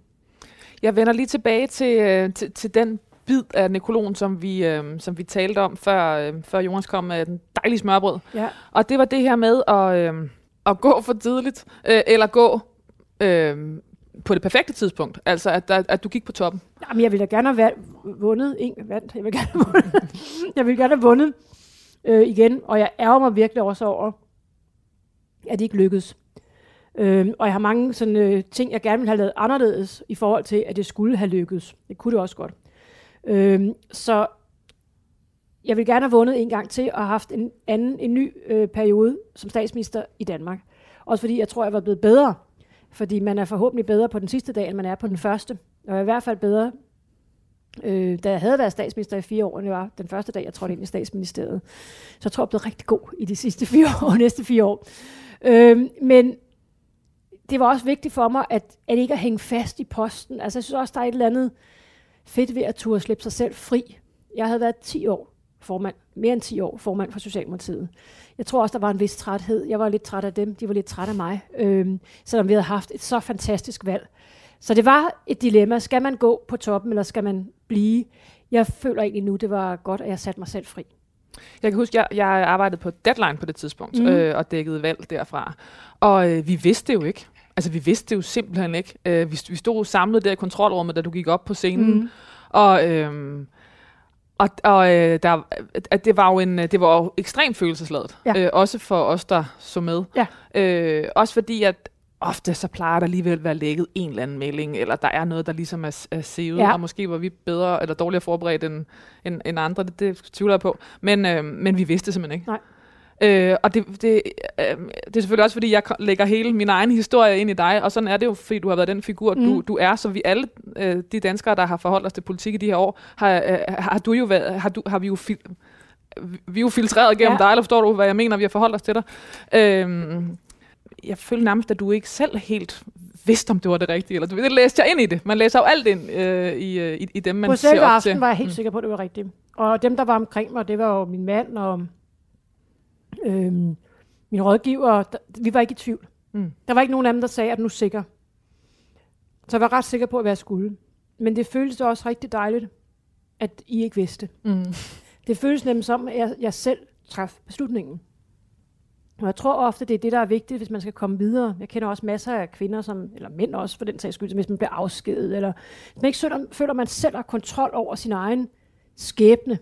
Jeg vender lige tilbage til, øh, til, til den bid af nekrolon, som vi, øh, som vi talte om, før, øh, før Jonas kom med den dejlige smørbrød. Ja. Og det var det her med at, øh, at gå for tidligt, øh, eller gå øh, på det perfekte tidspunkt. Altså, at, at, at du gik på toppen. Jamen, jeg ville da gerne have vundet. En, vandt. Jeg vil gerne have vundet. jeg vil gerne have vundet øh, igen, og jeg ærger mig virkelig også over, at det ikke lykkedes. Øh, og jeg har mange sådan, øh, ting, jeg gerne ville have lavet anderledes i forhold til, at det skulle have lykkedes. Det kunne det også godt. Øh, så jeg vil gerne have vundet en gang til og haft en anden, en ny øh, periode som statsminister i Danmark. Også fordi jeg tror, jeg var blevet bedre fordi man er forhåbentlig bedre på den sidste dag, end man er på den første. Og i hvert fald bedre, øh, da jeg havde været statsminister i fire år, det var den første dag, jeg trådte ind i statsministeriet. Så jeg tror, jeg blev rigtig god i de sidste fire år, næste fire år. Øh, men det var også vigtigt for mig, at, at ikke at hænge fast i posten. Altså jeg synes også, der er et eller andet fedt ved at turde slippe sig selv fri. Jeg havde været 10 år formand, mere end 10 år formand for Socialdemokratiet. Jeg tror også, der var en vis træthed. Jeg var lidt træt af dem, de var lidt træt af mig, øhm, selvom vi havde haft et så fantastisk valg. Så det var et dilemma. Skal man gå på toppen, eller skal man blive? Jeg føler egentlig nu, det var godt, at jeg satte mig selv fri. Jeg kan huske, jeg, jeg arbejdede på Deadline på det tidspunkt, mm. øh, og dækkede valg derfra. Og øh, vi vidste det jo ikke. Altså, vi vidste det jo simpelthen ikke. Øh, vi, vi stod samlet der i kontrolrummet, da du gik op på scenen. Mm. Og øh, og, og øh, der, at det var jo en, det var jo ekstremt følelsesladet, ja. øh, også for os, der så med. Ja. Øh, også fordi, at ofte så plejer der alligevel at være lægget en eller anden melding, eller der er noget, der ligesom er, er sevet, ja. og måske var vi bedre eller dårligere forberedt end, end, end andre, det, det tvivler jeg på. Men, øh, men vi vidste simpelthen ikke. Nej. Øh, og det, det, øh, det er selvfølgelig også, fordi jeg lægger hele min egen historie ind i dig, og sådan er det jo, fordi du har været den figur, mm. du, du er, så vi alle øh, de danskere, der har forholdt os til politik i de her år, har, øh, har du jo været, har, du, har vi jo fil, vi er jo filtreret gennem ja. dig, eller forstår du, hvad jeg mener, vi har forholdt os til dig. Øh, jeg følte nærmest, at du ikke selv helt vidste, om det var det rigtige. Eller, det læste jeg ind i det. Man læser jo alt ind øh, i, øh, i, i dem, man på ser op til. var jeg helt mm. sikker på, at det var rigtigt. Og dem, der var omkring mig, det var jo min mand og Øhm, min rådgiver, der, vi var ikke i tvivl. Mm. Der var ikke nogen af dem, der sagde, at nu er sikker. Så jeg var ret sikker på, at jeg skulle. Men det føltes også rigtig dejligt, at I ikke vidste. Mm. Det føles nemlig som, at jeg, jeg selv traf beslutningen. Og jeg tror ofte, det er det, der er vigtigt, hvis man skal komme videre. Jeg kender også masser af kvinder, som, eller mænd også for den sags skyld, hvis man bliver afskedet, eller hvis man ikke føler, føler, man selv har kontrol over sin egen skæbne,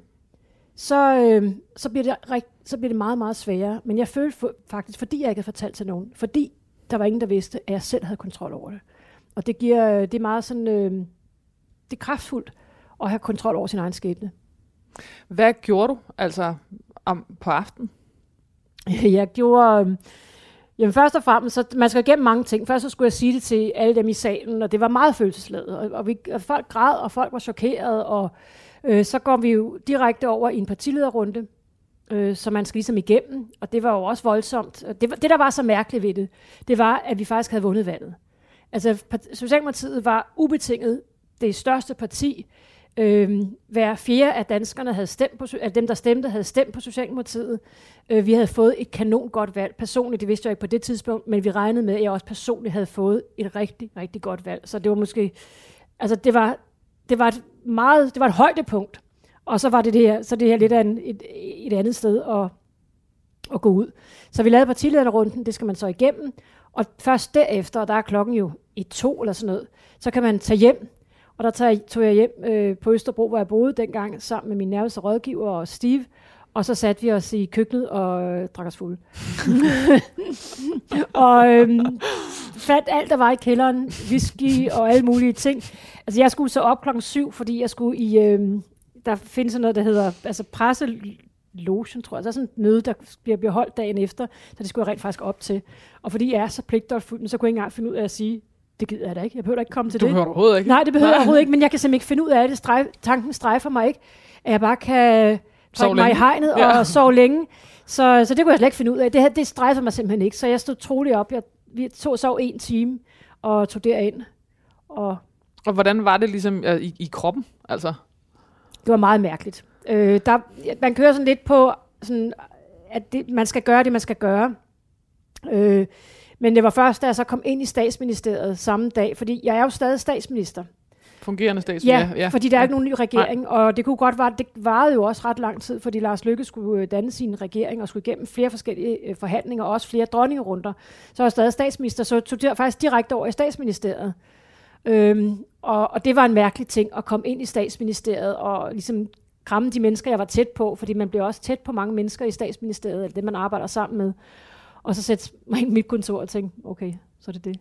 så, øh, så, bliver det rigt, så bliver det meget, meget sværere. Men jeg følte for, faktisk, fordi jeg ikke havde fortalt til nogen, fordi der var ingen, der vidste, at jeg selv havde kontrol over det. Og det giver, det er meget sådan, øh, det er kraftfuldt at have kontrol over sin egen skæbne. Hvad gjorde du altså om, på aftenen? Jeg gjorde, øh, jamen først og fremmest, så man skal igennem mange ting. Først så skulle jeg sige det til alle dem i salen, og det var meget følelsesladet. Og, og, vi, og folk græd, og folk var chokeret, og Øh, så går vi jo direkte over i en partilederrunde, øh, så man skal ligesom igennem, og det var jo også voldsomt. Det, det, der var så mærkeligt ved det, det var, at vi faktisk havde vundet valget. Altså, Socialdemokratiet var ubetinget det største parti. Øh, hver fjerde af danskerne havde stemt på, af dem, der stemte, havde stemt på Socialdemokratiet. Øh, vi havde fået et kanon godt valg. Personligt, det vidste jeg ikke på det tidspunkt, men vi regnede med, at jeg også personligt havde fået et rigtig, rigtig godt valg. Så det var måske, altså det var, det var et meget, det var et højdepunkt. Og så var det det her, så det her lidt af en, et, et andet sted at, at gå ud. Så vi lavede partilederrunden, det skal man så igennem, og først derefter, og der er klokken jo i to eller sådan noget, så kan man tage hjem, og der tog jeg hjem øh, på Østerbro, hvor jeg boede dengang, sammen med min nærmeste rådgiver og Steve, og så satte vi os i køkkenet og øh, drak os fulde. og øhm, fandt alt, der var i kælderen, whisky og alle mulige ting. Altså jeg skulle så op klokken syv, fordi jeg skulle i, øhm, der findes noget, der hedder altså presse lotion, tror jeg. Der er sådan et møde, der bliver beholdt dagen efter, så det skulle jeg rent faktisk op til. Og fordi jeg er så pligtopfuld, så kunne jeg ikke engang finde ud af at sige, det gider jeg da ikke. Jeg behøver da ikke komme til du det. Du behøver overhovedet ikke. Nej, det behøver jeg overhovedet ikke, men jeg kan simpelthen ikke finde ud af det. Strejf, tanken strejfer mig ikke, at jeg bare kan trække mig i hegnet ja. og sove længe. Så, så det kunne jeg slet ikke finde ud af. Det, det strejfer mig simpelthen ikke. Så jeg stod troligt op. Jeg, vi tog sov en time og tog derind. Og, og hvordan var det ligesom i, i kroppen? Altså? Det var meget mærkeligt. Øh, der, man kører sådan lidt på, sådan, at det, man skal gøre det, man skal gøre. Øh, men det var først, da jeg så kom ind i statsministeriet samme dag, fordi jeg er jo stadig statsminister. Fungerende statsminister? Ja, ja, fordi der er ikke nogen ny regering, Nej. og det kunne godt være, det varede jo også ret lang tid, fordi Lars Lykke skulle øh, danne sin regering og skulle igennem flere forskellige øh, forhandlinger, og også flere dronningerunder. Så var jeg stadig statsminister, så tog det faktisk direkte over i statsministeriet. Øhm, og, og det var en mærkelig ting at komme ind i statsministeriet og ligesom kramme de mennesker, jeg var tæt på, fordi man bliver også tæt på mange mennesker i statsministeriet, eller det, man arbejder sammen med. Og så sætte mig ind i mit kontor og tænke, okay, så er det det.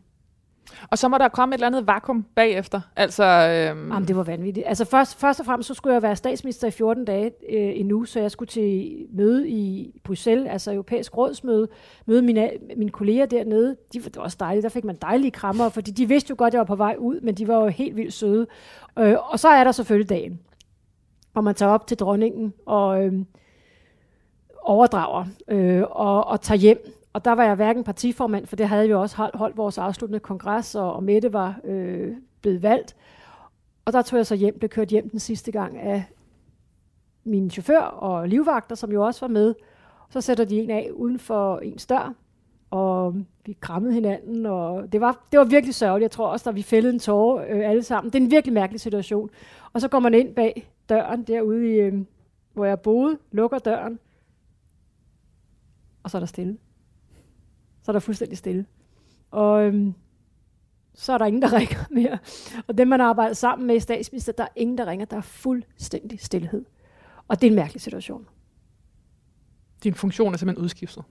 Og så må der komme et eller andet vakuum bagefter. Altså, øhm... Jamen, det var vanvittigt. Altså først, først og fremmest, så skulle jeg være statsminister i 14 dage øh, endnu, så jeg skulle til møde i Bruxelles, altså europæisk rådsmøde, møde mine, mine kolleger dernede. De, det var også dejligt, der fik man dejlige krammer, fordi de vidste jo godt, at jeg var på vej ud, men de var jo helt vildt søde. Øh, og så er der selvfølgelig dagen hvor man tager op til dronningen og øh, overdrager øh, og, og tager hjem. Og der var jeg hverken partiformand, for det havde vi også holdt, holdt vores afsluttende kongres, og, og Mette var øh, blevet valgt. Og der tog jeg så hjem, blev kørt hjem den sidste gang af min chauffør og livvagter, som jo også var med. Så sætter de en af uden for en dør, og vi krammede hinanden, og det var, det var virkelig sørgeligt. Jeg tror også, at vi fældede en tårer øh, alle sammen. Det er en virkelig mærkelig situation. Og så går man ind bag døren derude, i, øh, hvor jeg boede, lukker døren, og så er der stille. Så er der fuldstændig stille. Og øhm, så er der ingen, der ringer mere. Og dem, man arbejder sammen med i statsminister, der er ingen, der ringer. Der er fuldstændig stillhed. Og det er en mærkelig situation. Din funktion er simpelthen udskiftet?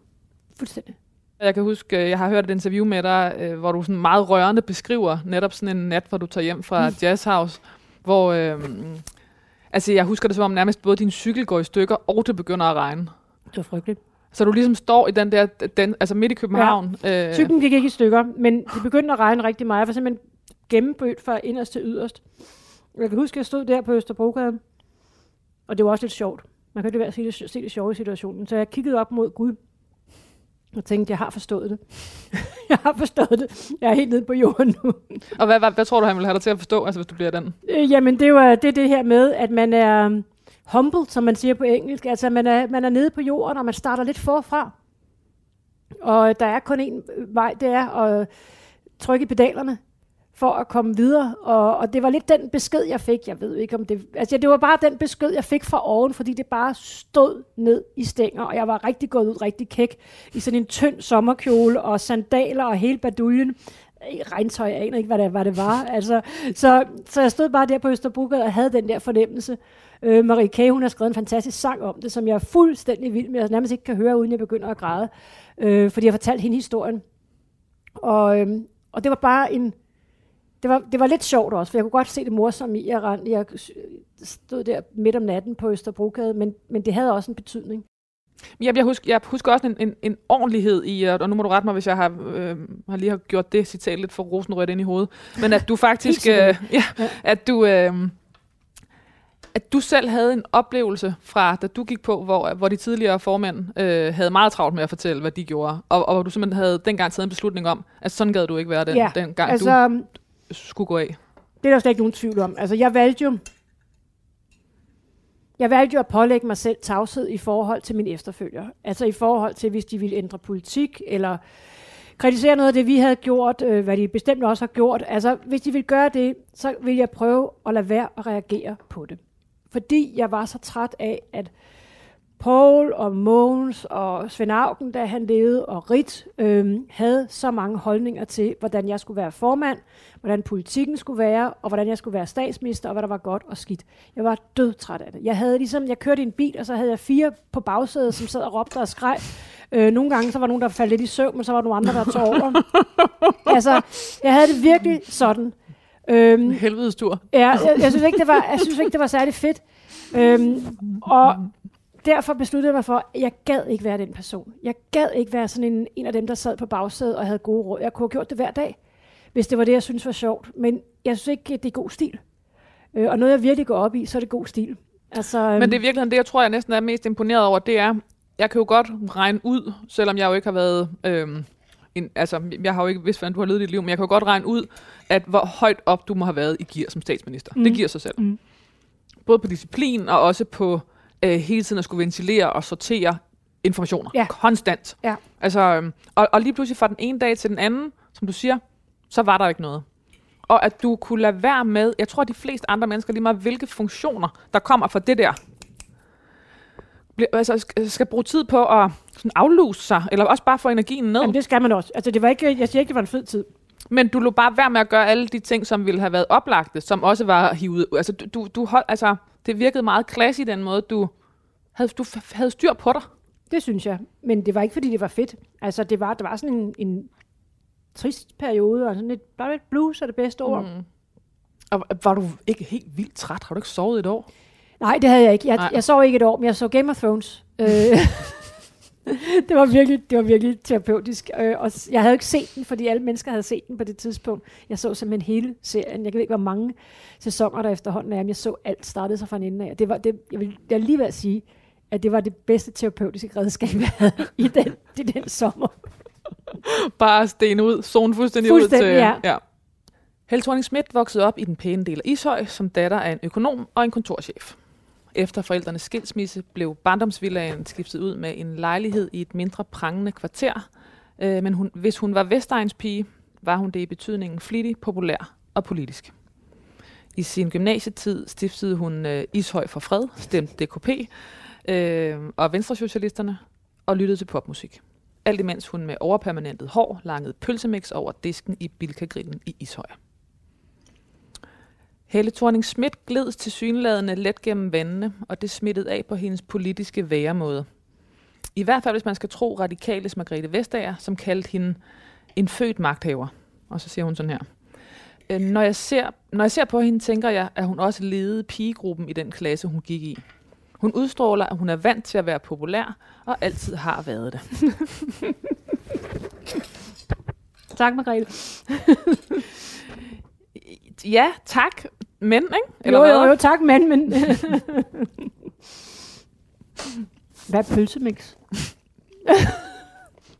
Fuldstændig. Jeg kan huske, jeg har hørt et interview med dig, øh, hvor du sådan meget rørende beskriver netop sådan en nat, hvor du tager hjem fra mm. Jazz House, hvor øh, Altså, jeg husker det som om nærmest både din cykel går i stykker, og det begynder at regne. Det var frygteligt. Så du ligesom står i den der, den, altså midt i København. Ja. Øh. Cyklen gik ikke i stykker, men det begyndte at regne rigtig meget. Jeg var simpelthen gennembødt fra inderst til yderst. Jeg kan huske, at jeg stod der på Østerbrogade, og det var også lidt sjovt. Man kan jo være se det, se det sjove i situationen. Så jeg kiggede op mod Gud, og tænkte, jeg har forstået det. jeg har forstået det. Jeg er helt nede på jorden nu. og hvad, hvad, hvad tror du, han vil have dig til at forstå, altså, hvis du bliver den? Øh, jamen, det er jo det, er det her med, at man er humble, som man siger på engelsk. Altså, man er, man er nede på jorden, og man starter lidt forfra. Og der er kun én vej, det er at trykke i pedalerne for at komme videre. Og, og det var lidt den besked, jeg fik. Jeg ved ikke, om det... Altså, det var bare den besked, jeg fik fra oven, fordi det bare stod ned i stænger, og jeg var rigtig gået ud, rigtig kæk, i sådan en tynd sommerkjole og sandaler og hele baduljen Øh, regntøj, jeg aner ikke, hvad det, hvad det var. Altså, så, så jeg stod bare der på Østerbrogade og havde den der fornemmelse. Øh, Marie K., hun har skrevet en fantastisk sang om det, som jeg er fuldstændig vild med, og nærmest ikke kan høre, uden jeg begynder at græde. Øh, fordi jeg fortalte hende historien. Og, øh, og det var bare en, det var, det var lidt sjovt også, for jeg kunne godt se det morsomme i, at jeg, jeg stod der midt om natten på Østerbrogade, men, men det havde også en betydning. Jeg, jeg, husker, jeg husker også en, en, en ordentlighed i, og nu må du rette mig, hvis jeg har, øh, har lige har gjort det citat lidt for rosenrødt ind i hovedet, men at du faktisk, øh, ja, ja. at du... Øh, at du selv havde en oplevelse fra, da du gik på, hvor, hvor de tidligere formænd øh, havde meget travlt med at fortælle, hvad de gjorde, og, og hvor du simpelthen havde dengang taget en beslutning om, at sådan gad du ikke være den, ja, den gang, altså, du skulle gå af? Det er der slet ikke nogen tvivl om. Altså, jeg valgte jo, jeg valgte jo at pålægge mig selv tavshed i forhold til min efterfølger. Altså i forhold til, hvis de ville ændre politik, eller kritisere noget af det, vi havde gjort, øh, hvad de bestemt også har gjort. Altså, hvis de ville gøre det, så ville jeg prøve at lade være at reagere på det. Fordi jeg var så træt af, at Paul og Mogens og Svend Augen, da han levede, og Rit, øhm, havde så mange holdninger til, hvordan jeg skulle være formand, hvordan politikken skulle være, og hvordan jeg skulle være statsminister, og hvad der var godt og skidt. Jeg var dødtræt af det. Jeg havde ligesom, jeg kørte i en bil, og så havde jeg fire på bagsædet, som sad og råbte og skreg. Øh, nogle gange så var nogen, der faldt lidt i søvn, men så var der nogle andre, der tog over. altså, jeg havde det virkelig sådan. Øhm, Helvedes tur. Ja, jeg, jeg, synes ikke, det var, jeg synes ikke, det var særlig fedt. Øhm, og derfor besluttede jeg mig for, at jeg gad ikke være den person. Jeg gad ikke være sådan en, en af dem, der sad på bagsædet og havde gode råd. Jeg kunne have gjort det hver dag, hvis det var det, jeg synes var sjovt. Men jeg synes ikke, det er god stil. Øh, og noget, jeg virkelig går op i, så er det god stil. Altså, øhm, Men det er virkelig det, jeg tror, jeg næsten er mest imponeret over, det er, jeg kan jo godt regne ud, selvom jeg jo ikke har været... Øhm, en, altså, jeg har jo ikke vidst, hvordan du har levet dit liv, men jeg kan jo godt regne ud, at hvor højt op du må have været i gear som statsminister. Mm. Det giver sig selv. Mm. Både på disciplin og også på øh, hele tiden at skulle ventilere og sortere informationer. Ja. Konstant. Ja. Altså, øhm, og, og lige pludselig fra den ene dag til den anden, som du siger, så var der ikke noget. Og at du kunne lade være med, jeg tror, at de fleste andre mennesker, lige meget hvilke funktioner, der kommer fra det der, altså, skal bruge tid på at sådan afluse sig, eller også bare få energien ned. Jamen, det skal man også. Altså, det var ikke, jeg siger ikke, det var en fed tid. Men du lå bare være med at gøre alle de ting, som ville have været oplagte, som også var hivet Altså, du, du hold, altså, det virkede meget klasse i den måde, du havde, du havde styr på dig. Det synes jeg. Men det var ikke, fordi det var fedt. Altså, det var, det var sådan en, en trist periode, og sådan lidt, bare lidt blues er det bedste ord. Mm. Og var du ikke helt vildt træt? Har du ikke sovet et år? Nej, det havde jeg ikke. Jeg, jeg sov ikke et år, men jeg så Game of Thrones. Øh, det var virkelig, det var virkelig terapeutisk. Øh, og jeg havde ikke set den, fordi alle mennesker havde set den på det tidspunkt. Jeg så simpelthen hele serien. Jeg ved ikke, hvor mange sæsoner der efterhånden er, men jeg så alt startede sig fra en ende af. Det var, det, jeg vil jeg lige ved at sige, at det var det bedste terapeutiske redskab, jeg havde i den, i den sommer. Bare sten ud, zone fuldstændig, fuldstændig ud til... Ja. ja. Helle thorning Schmidt voksede op i den pæne del af Ishøj som datter af en økonom og en kontorchef. Efter forældrenes skilsmisse blev barndomsvillagen skiftet ud med en lejlighed i et mindre prangende kvarter. Øh, men hun, hvis hun var Vestegns pige, var hun det i betydningen flittig, populær og politisk. I sin gymnasietid stiftede hun øh, Ishøj for Fred, stemte DKP øh, og Venstresocialisterne og lyttede til popmusik. Alt imens hun med overpermanentet hår langede pølsemix over disken i Bilkagrillen i Ishøj. Helle thorning Schmidt gled til synladende let gennem vandene, og det smittede af på hendes politiske væremåde. I hvert fald, hvis man skal tro radikales Margrethe Vestager, som kaldte hende en født magthaver. Og så siger hun sådan her. Øh, når jeg, ser, når jeg ser på hende, tænker jeg, at hun også ledede pigegruppen i den klasse, hun gik i. Hun udstråler, at hun er vant til at være populær, og altid har været det. tak, Margrethe. ja, tak, men, ikke? Eller jo, jo, jo, tak, men, men. Hvad er pølsemix?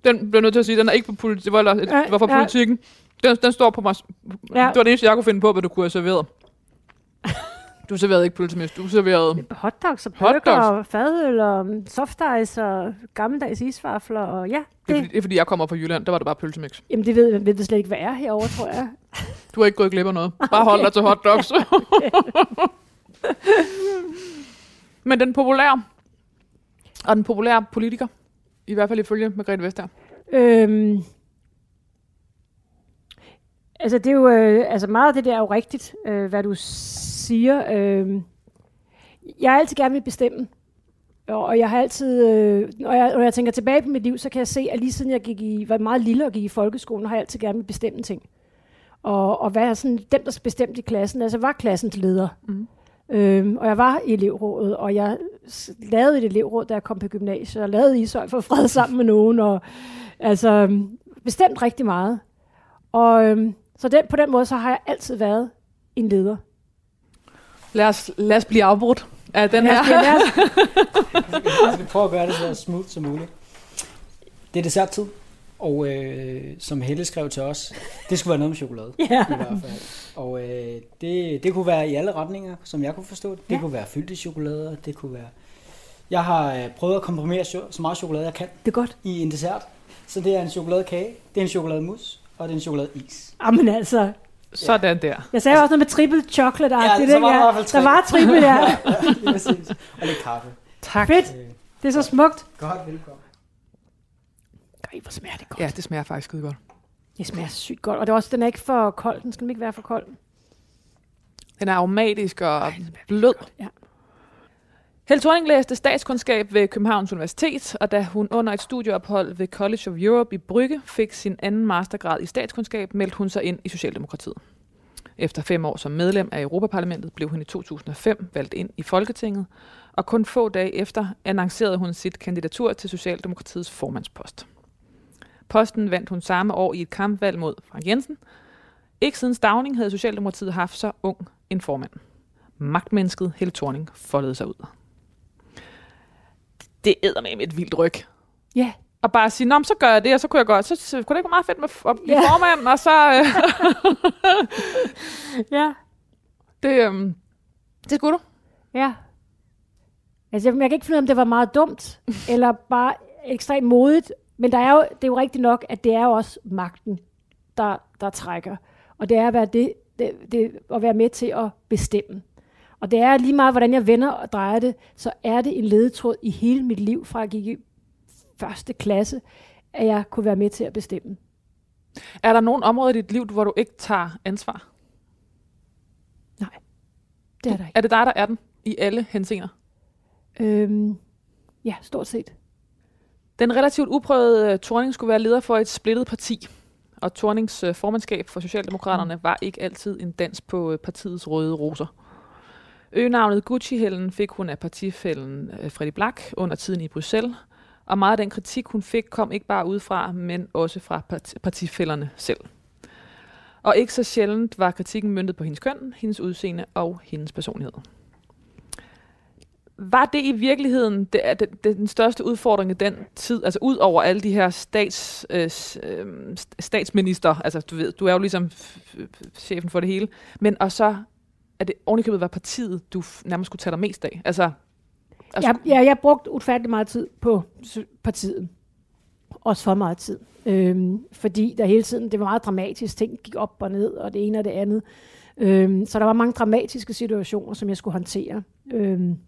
den bliver nødt til at sige, den er ikke på politik, det var, eller, det var fra ja. politikken. Den, den står på mig. Ja. Det var det eneste, jeg kunne finde på, hvad du kunne have serveret. Du serverede ikke pølsemix, du serverede... Hotdogs og burger og fadøl og soft ice og gammeldags isvafler og ja. Det. Det, er fordi, det er fordi, jeg kommer fra Jylland, der var det bare pølsemix. Jamen det ved, ved det slet ikke, hvad er herovre, tror jeg. Du har ikke gået glip af noget. Bare okay. hold dig til hotdogs. Men den populære, og den populære politiker, i hvert fald ifølge Margrethe Vestager. Øhm, altså det er jo, øh, altså meget af det der er jo rigtigt, øh, hvad du siger. Øh, jeg har altid gerne vil bestemme. Og jeg har altid, øh, når, jeg, når jeg tænker tilbage på mit liv, så kan jeg se, at lige siden jeg gik i, var meget lille og gik i folkeskolen, har jeg altid gerne vil bestemme ting. Og, og være sådan, dem, der bestemte i klassen, altså var klassens leder. Mm. Øhm, og jeg var i elevrådet, og jeg lavede et elevråd, da jeg kom på gymnasiet, og lavede Ishøj for fred sammen med nogen, og altså bestemt rigtig meget. Og øhm, så den, på den måde, så har jeg altid været en leder. Lad os, lad os blive afbrudt af den her. Lad os, jeg skal prøve at gøre det så smooth som muligt. Det er desserttid, og øh, som Helle skrev til os, det skulle være noget med chokolade. Ja. I hvert fald. Og øh, det, det kunne være i alle retninger, som jeg kunne forstå det. Det ja. kunne være fyldte chokolader, det kunne være... Jeg har øh, prøvet at komprimere så meget chokolade, jeg kan. Det er godt. I en dessert. Så det er en chokoladekage, det er en chokolademus, og det er en chokoladeis. Jamen altså, sådan der. Jeg sagde også noget med triple chocolate ja, det, der, var der, der var triple, ja. ja, præcis. Og lidt kaffe. Tak. Fedt. Det er så smukt. Godt, velkommen. Ej, hvor smager det godt. Ja, det smager faktisk skide godt. Det smager sygt godt. Og det er også, den er ikke for kold. Den skal ikke være for kold. Den er aromatisk og Ej, blød. godt. Ja. Helle Thorning læste statskundskab ved Københavns Universitet, og da hun under et studieophold ved College of Europe i Brygge fik sin anden mastergrad i statskundskab, meldte hun sig ind i Socialdemokratiet. Efter fem år som medlem af Europaparlamentet blev hun i 2005 valgt ind i Folketinget, og kun få dage efter annoncerede hun sit kandidatur til Socialdemokratiets formandspost. Posten vandt hun samme år i et kampvalg mod Frank Jensen. Ikke siden Stavning havde Socialdemokratiet haft så ung en formand. Magtmennesket Helle Thorning foldede sig ud. Det æder med et vildt ryg. Ja, Og bare sige, Nå, så gør jeg det, og så kunne jeg godt, så, så kunne det ikke være meget fedt med at blive Ja. formand, og så, øh, ja, det, øh, det skulle du. ja. Altså, jeg, jeg kan ikke finde ud af, om det var meget dumt, eller bare ekstremt modigt. Men der er jo, det er jo rigtigt nok, at det er jo også magten, der, der trækker. Og det er at være, det, det, det, at være med til at bestemme. Og det er lige meget, hvordan jeg vender og drejer det, så er det en ledetråd i hele mit liv, fra jeg gik i første klasse, at jeg kunne være med til at bestemme. Er der nogen områder i dit liv, hvor du ikke tager ansvar? Det er der ikke. Er det dig, der er den i alle henseender? Øhm, ja, stort set. Den relativt uprøvede uh, Thorning skulle være leder for et splittet parti, og Thornings uh, formandskab for Socialdemokraterne Mm. var ikke altid en dans på uh, partiets røde roser. Øgenavnet Gucci-hælden fik hun af partifællen øh, Freddy Black under tiden i Bruxelles, og meget af den kritik, hun fik, kom ikke bare udefra, men også fra part- partifællerne selv. Og ikke så sjældent var kritikken møntet på hendes køn, hendes udseende og hendes personlighed. Var det i virkeligheden det, det, det, den største udfordring i den tid, altså ud over alle de her stats, øh, øhm, statsminister, altså du ved, du er jo ligesom chefen for det hele, men og så er det ovenikøbet var partiet, du nærmest skulle tage dig mest af. Altså, altså Jeg, ja, jeg brugte ufattelig meget tid på partiet. Også for meget tid. Øhm, fordi der hele tiden, det var meget dramatisk, ting gik op og ned, og det ene og det andet. Øhm, så der var mange dramatiske situationer, som jeg skulle håndtere. Øhm,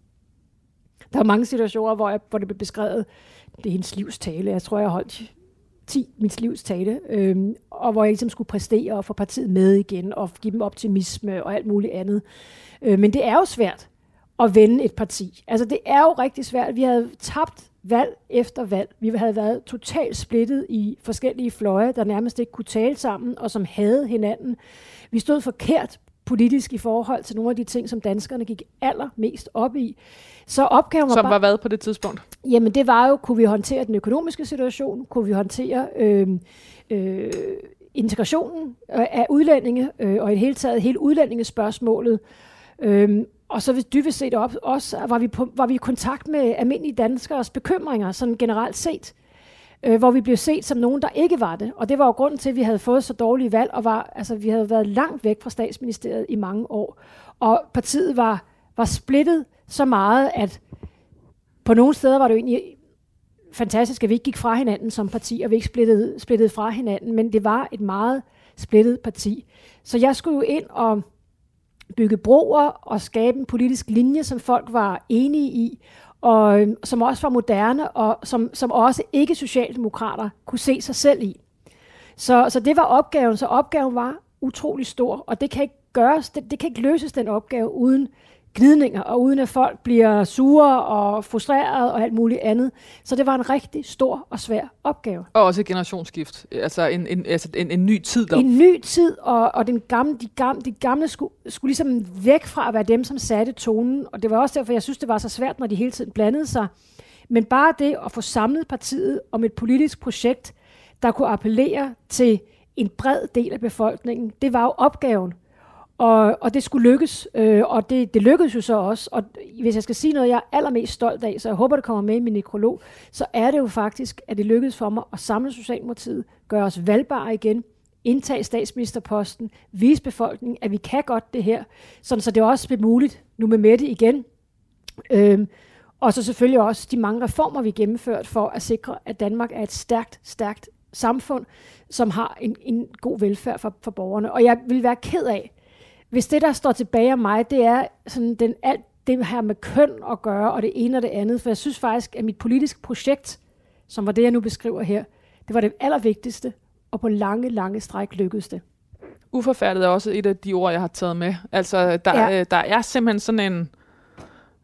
der var mange situationer, hvor, jeg, hvor det blev beskrevet, det er hendes livs tale. Jeg tror, jeg holdt 10 mit livs tale, øhm, og hvor jeg ligesom skulle præstere og få partiet med igen, og give dem optimisme og alt muligt andet. Øh, men det er jo svært at vende et parti. Altså det er jo rigtig svært. Vi havde tabt valg efter valg. Vi havde været totalt splittet i forskellige fløje, der nærmest ikke kunne tale sammen, og som havde hinanden. Vi stod forkert politisk i forhold til nogle af de ting, som danskerne gik allermest op i. Så opgaven var som bare... var hvad på det tidspunkt? Jamen det var jo, kunne vi håndtere den økonomiske situation, kunne vi håndtere øh, øh, integrationen af udlændinge, øh, og i det hele taget hele udlændingespørgsmålet. Øh, og så hvis dybest set op, også var vi, på, var vi i kontakt med almindelige danskers bekymringer, sådan generelt set øh, hvor vi blev set som nogen, der ikke var det. Og det var jo grunden til, at vi havde fået så dårlige valg, og var, altså, vi havde været langt væk fra statsministeriet i mange år. Og partiet var, var splittet så meget, at på nogle steder var det jo egentlig fantastisk, at vi ikke gik fra hinanden som parti, og vi ikke splittede, splittede fra hinanden, men det var et meget splittet parti. Så jeg skulle jo ind og bygge broer og skabe en politisk linje, som folk var enige i, og øhm, som også var moderne, og som, som også ikke-socialdemokrater kunne se sig selv i. Så, så det var opgaven. Så opgaven var utrolig stor, og det kan ikke gøres, det, det kan ikke løses den opgave uden glidninger, og uden at folk bliver sure og frustrerede og alt muligt andet. Så det var en rigtig stor og svær opgave. Og også et generationsskift, altså en, en, altså en, en ny tid. Der. En ny tid, og, og den gamle, de, gamle, de gamle skulle, skulle ligesom væk fra at være dem, som satte tonen. Og det var også derfor, jeg synes, det var så svært, når de hele tiden blandede sig. Men bare det at få samlet partiet om et politisk projekt, der kunne appellere til en bred del af befolkningen, det var jo opgaven. Og, og det skulle lykkes, øh, og det, det lykkedes jo så også. Og hvis jeg skal sige noget, jeg er allermest stolt af, så jeg håber, det kommer med i min nekrolog, så er det jo faktisk, at det lykkedes for mig at samle Socialdemokratiet, gøre os valgbare igen, indtage statsministerposten, vise befolkningen, at vi kan godt det her, sådan så det også bliver muligt nu med Mette igen. Øhm, og så selvfølgelig også de mange reformer, vi gennemført for at sikre, at Danmark er et stærkt, stærkt samfund, som har en, en god velfærd for, for borgerne. Og jeg vil være ked af, hvis det, der står tilbage af mig, det er sådan den alt det her med køn at gøre, og det ene og det andet. For jeg synes faktisk, at mit politiske projekt, som var det, jeg nu beskriver her, det var det allervigtigste, og på lange, lange stræk lykkedes det. Uforfærdet er også et af de ord, jeg har taget med. Altså, der, ja. øh, der er simpelthen sådan en...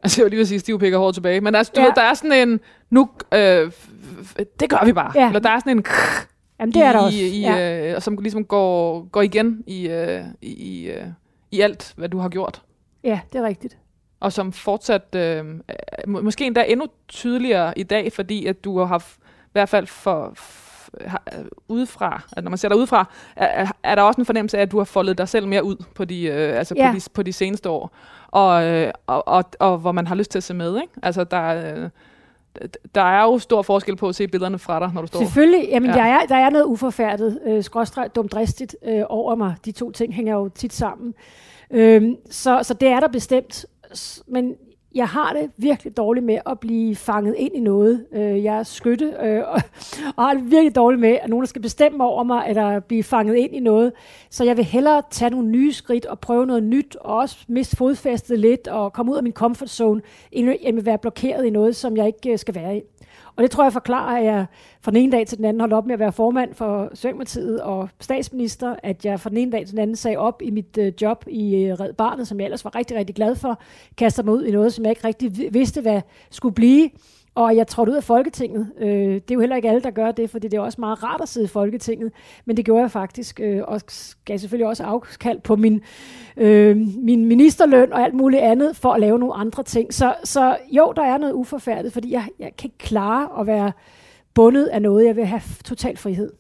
Altså, jeg vil lige vil sige, stiv pikker hårdt tilbage, men altså, du ja. ved, der er sådan en... Nu, øh, det gør vi bare. Ja. Eller der er sådan en... Jamen, det er der også. I, ja. øh, som ligesom går, går igen i, øh, i, øh, i alt, hvad du har gjort. Ja, det er rigtigt. Og som fortsat, øh, måske endda endnu tydeligere i dag, fordi at du har haft, i hvert fald for, udefra, at når man ser dig udefra, er, er der også en fornemmelse af, at du har foldet dig selv mere ud på de, øh, altså ja. på de, på de seneste år, og, øh, og, og, og hvor man har lyst til at se med. Ikke? Altså, der, øh, der er jo stor forskel på at se billederne fra dig, når du står. Selvfølgelig. Jamen, ja. der, er, der er noget uforfærdet, øh, skråstrej, dumdristigt øh, over mig. De to ting hænger jo tit sammen. Øh, så, så det er der bestemt. Men jeg har det virkelig dårligt med at blive fanget ind i noget. Øh, jeg er skytte, øh, og, og har det virkelig dårligt med, at nogen skal bestemme over mig, eller blive fanget ind i noget. Så jeg vil hellere tage nogle nye skridt og prøve noget nyt, og også miste fodfæstet lidt, og komme ud af min comfort zone, end at være blokeret i noget, som jeg ikke øh, skal være i. Og det tror jeg forklarer, at jeg fra den ene dag til den anden holdt op med at være formand for Socialdemokratiet og statsminister, at jeg fra den ene dag til den anden sagde op i mit øh, job i øh, Red Barnet, som jeg ellers var rigtig, rigtig glad for, kaster mig ud i noget, som jeg ikke rigtig vidste, hvad skulle blive. Og jeg trådte ud af Folketinget. Øh, det er jo heller ikke alle, der gør det, for det er også meget rart at sidde i Folketinget. Men det gjorde jeg faktisk, øh, og gav selvfølgelig også afkald på min, øh, min ministerløn og alt muligt andet, for at lave nogle andre ting. Så, så jo, der er noget uforfærdet, fordi jeg, jeg kan ikke klare at være bundet af noget. Jeg vil have total frihed.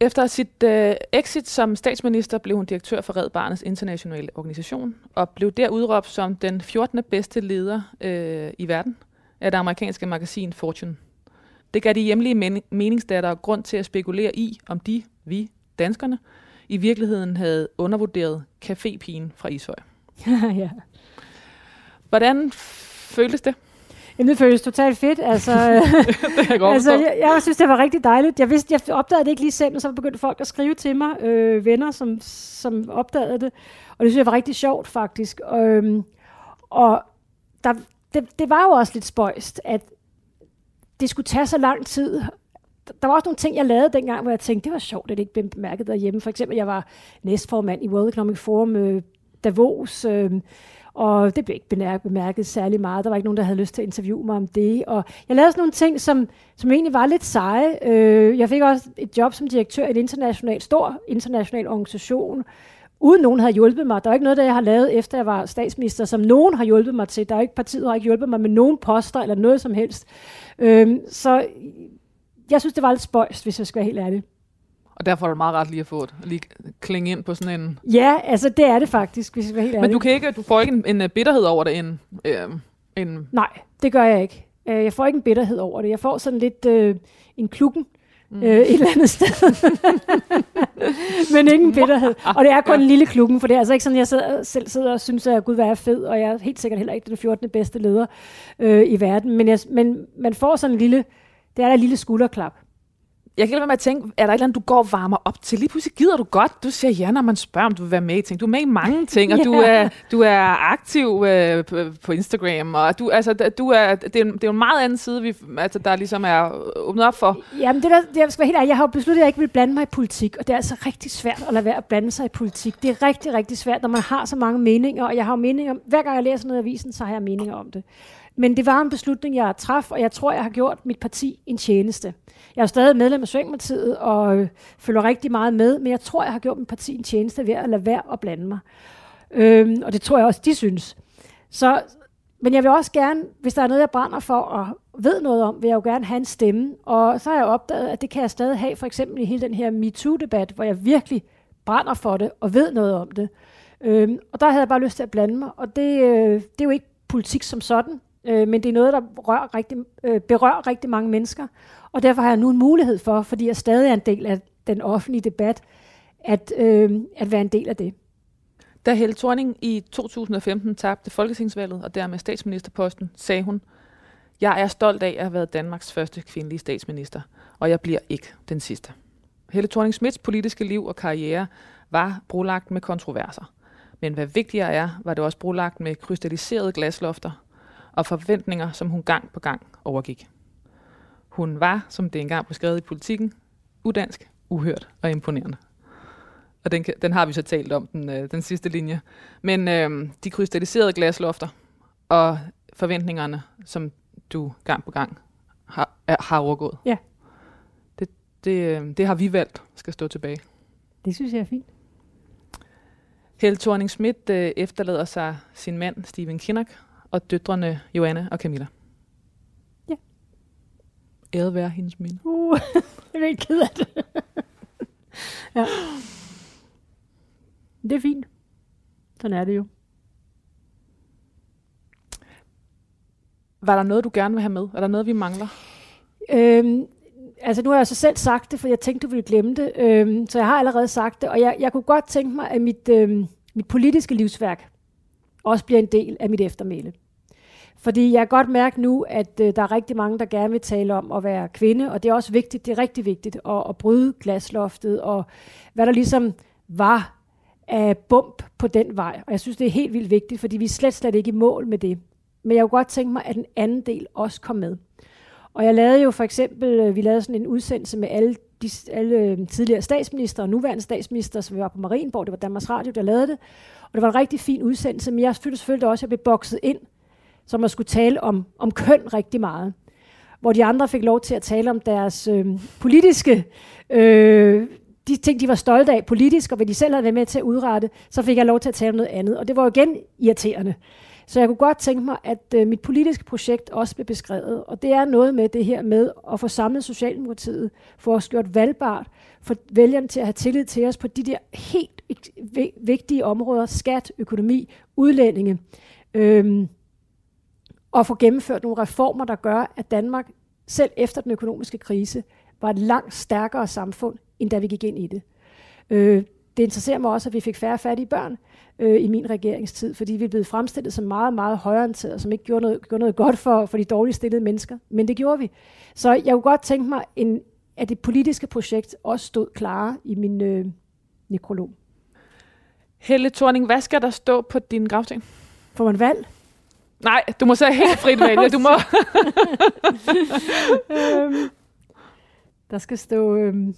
Efter sit øh, exit som statsminister blev hun direktør for Red Barnets internationale organisation, og blev der udråbt som den 14. bedste leder øh, i verden af det amerikanske magasin Fortune. Det gav de hjemlige men- meningsdatter grund til at spekulere i, om de, vi, danskerne, i virkeligheden havde undervurderet cafépigen fra Ishøj. ja. Hvordan føltes det? Jamen, det føles totalt fedt. Altså, det jeg, altså, jeg, jeg synes, det var rigtig dejligt. Jeg vidste, jeg opdagede det ikke lige selv, men så begyndte folk at skrive til mig, øh, venner, som, som opdagede det. Og det synes jeg var rigtig sjovt, faktisk. Øhm, og der, det, det var jo også lidt spøjst, at det skulle tage så lang tid. Der var også nogle ting, jeg lavede dengang, hvor jeg tænkte, det var sjovt, at det ikke blev bemærket derhjemme. For eksempel, jeg var næstformand i World Economic Forum, øh, Davos, øh, og det blev ikke bemærket, særlig meget. Der var ikke nogen, der havde lyst til at interviewe mig om det. Og jeg lavede sådan nogle ting, som, som egentlig var lidt seje. Øh, jeg fik også et job som direktør i en international, stor international organisation, uden nogen havde hjulpet mig. Der er ikke noget, der jeg har lavet, efter jeg var statsminister, som nogen har hjulpet mig til. Der er ikke partiet har ikke hjulpet mig med nogen poster eller noget som helst. Øhm, så jeg synes, det var lidt spøjst, hvis jeg skal være helt ærlig. Og derfor er det meget ret lige at få et, lige klinge ind på sådan en... Ja, altså det er det faktisk, hvis jeg skal være helt ærlig. Men du, kan ikke, du får ikke en, en bitterhed over det? En, øh, en... Nej, det gør jeg ikke. Øh, jeg får ikke en bitterhed over det. Jeg får sådan lidt øh, en klukken mm. øh, et eller andet sted. Men ingen bitterhed. Og det er kun ja. en lille klukken, for det er altså ikke sådan, jeg sidder, selv sidder og synes, at Gud, hvad er fed, og jeg er helt sikkert heller ikke den 14. bedste leder øh, i verden. Men, jeg, men man får sådan en lille, det er der en lille skulderklap jeg kan ikke med at tænke, er der et eller andet, du går og varmer op til? Lige pludselig gider du godt. Du siger ja, når man spørger, om du vil være med i ting. Du er med i mange ting, og du, er, du er aktiv øh, på, på Instagram. Og du, altså, du er, det, er, det er jo en meget anden side, vi, altså, der ligesom er åbnet op for. Jamen, det der, det, jeg skal være helt ærlig. Jeg har jo besluttet, at jeg ikke vil blande mig i politik, og det er altså rigtig svært at lade være at blande sig i politik. Det er rigtig, rigtig svært, når man har så mange meninger, og jeg har jo meninger om, hver gang jeg læser noget i avisen, så har jeg meninger om det. Men det var en beslutning, jeg traf, og jeg tror, jeg har gjort mit parti en tjeneste. Jeg er stadig medlem af Socialdemokratiet og øh, følger rigtig meget med, men jeg tror, jeg har gjort mit parti en tjeneste ved at lade være at blande mig. Øhm, og det tror jeg også, de synes. Så, men jeg vil også gerne, hvis der er noget, jeg brænder for og ved noget om, vil jeg jo gerne have en stemme. Og så har jeg opdaget, at det kan jeg stadig have, for eksempel i hele den her MeToo-debat, hvor jeg virkelig brænder for det og ved noget om det. Øhm, og der havde jeg bare lyst til at blande mig, og det, øh, det er jo ikke politik som sådan, øh, men det er noget, der rører rigtig, øh, berører rigtig mange mennesker. Og derfor har jeg nu en mulighed for, fordi jeg stadig er en del af den offentlige debat, at, øh, at være en del af det. Da Helle Thorning i 2015 tabte folketingsvalget og dermed statsministerposten, sagde hun, jeg er stolt af at have været Danmarks første kvindelige statsminister, og jeg bliver ikke den sidste. Helle thorning Smiths politiske liv og karriere var brolagt med kontroverser. Men hvad vigtigere er, var det også brolagt med krystalliserede glaslofter og forventninger, som hun gang på gang overgik. Hun var, som det engang blev skrevet i politikken, udansk, uhørt og imponerende. Og den, den har vi så talt om, den, øh, den sidste linje. Men øh, de krystalliserede glaslofter og forventningerne, som du gang på gang har, er, har overgået. Ja. Det, det, øh, det har vi valgt skal stå tilbage. Det synes jeg er fint. Helle thorning Schmidt øh, efterlader sig sin mand, Stephen Kinnock, og døtrene Joanna og Camilla. Ja. Æret være hendes minde. Uh, jeg er ked af det. ja. Det er fint. Sådan er det jo. Var der noget, du gerne vil have med? Er der noget, vi mangler? Øhm, altså nu har jeg så selv sagt det, for jeg tænkte, du ville glemme det. Øhm, så jeg har allerede sagt det, og jeg, jeg kunne godt tænke mig, at mit, øhm, mit politiske livsværk også bliver en del af mit eftermæle. Fordi jeg kan godt mærke nu, at øh, der er rigtig mange, der gerne vil tale om at være kvinde, og det er også vigtigt, det er rigtig vigtigt at, at bryde glasloftet, og hvad der ligesom var af bump på den vej. Og jeg synes, det er helt vildt vigtigt, fordi vi er slet, slet ikke i mål med det. Men jeg kunne godt tænke mig, at den anden del også kom med. Og jeg lavede jo for eksempel, øh, vi lavede sådan en udsendelse med alle, de, alle øhm, tidligere statsminister og nuværende statsminister, som var på Marienborg, det var Danmarks Radio, der lavede det. Og det var en rigtig fin udsendelse, men jeg følte selvfølgelig også, at jeg blev bokset ind, som at skulle tale om, om køn rigtig meget. Hvor de andre fik lov til at tale om deres øh, politiske, øh, de ting, de var stolte af politisk, og hvad de selv havde været med til at udrette, så fik jeg lov til at tale om noget andet. Og det var jo igen irriterende. Så jeg kunne godt tænke mig, at øh, mit politiske projekt også blev beskrevet. Og det er noget med det her med at få samlet Socialdemokratiet, få os gjort valgbart, for vælgerne til at have tillid til os på de der helt vigtige områder, skat, økonomi, udlændinge, øhm, og få gennemført nogle reformer, der gør, at Danmark selv efter den økonomiske krise var et langt stærkere samfund, end da vi gik ind i det. Øh, det interesserer mig også, at vi fik færre fattige børn øh, i min regeringstid, fordi vi blevet fremstillet som meget, meget højorienteret, som ikke gjorde noget, gjorde noget godt for, for de dårligt stillede mennesker. Men det gjorde vi. Så jeg kunne godt tænke mig, en, at det politiske projekt også stod klare i min øh, nekrolog. Helle Thorning, hvad skal der stå på din gravsten? Får man valg? Nej, du må så helt frit vælge. Du må. øhm, der skal stå... Øhm,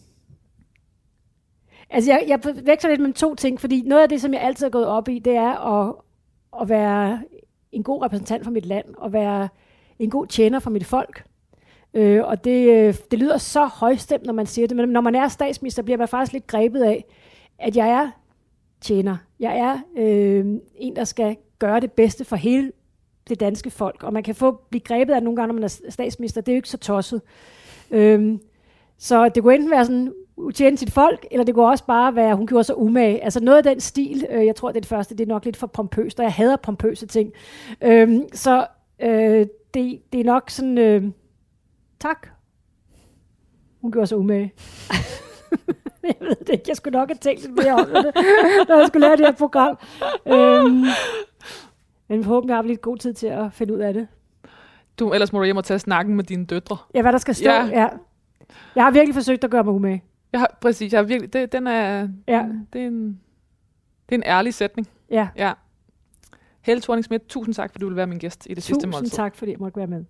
Altså, jeg, jeg veksler lidt mellem to ting, fordi noget af det, som jeg altid har gået op i, det er at, at være en god repræsentant for mit land, og være en god tjener for mit folk. Øh, og det, øh, det lyder så højstemt, når man siger det, men når man er statsminister, bliver man faktisk lidt grebet af, at jeg er tjener. Jeg er øh, en, der skal gøre det bedste for hele det danske folk. Og man kan få blive grebet af nogle gange, når man er statsminister. Det er jo ikke så tosset. Øh, så det kunne enten være sådan, tjene sit folk, eller det kunne også bare være, hun gjorde sig umage. Altså noget af den stil, øh, jeg tror, det er det første, det er nok lidt for pompøst, og jeg hader pompøse ting. Øhm, så øh, det, det er nok sådan, øh, tak. Hun gjorde sig umage. jeg ved det ikke, jeg skulle nok have tænkt lidt mere om det, når jeg skulle lave det her program. Øhm, men forhåbentlig har vi lidt god tid til at finde ud af det. Du, ellers må du hjem og tage snakken med dine døtre. Ja, hvad der skal stå. Ja. ja. Jeg har virkelig forsøgt at gøre mig umage. Jeg har, præcis, jeg har virkelig, det, den er, ja. det, er en, det er en ærlig sætning. Ja. ja. Helle thorning tusind tak, fordi du vil være min gæst i det tusind sidste måltid. Tusind tak, fordi jeg måtte være med.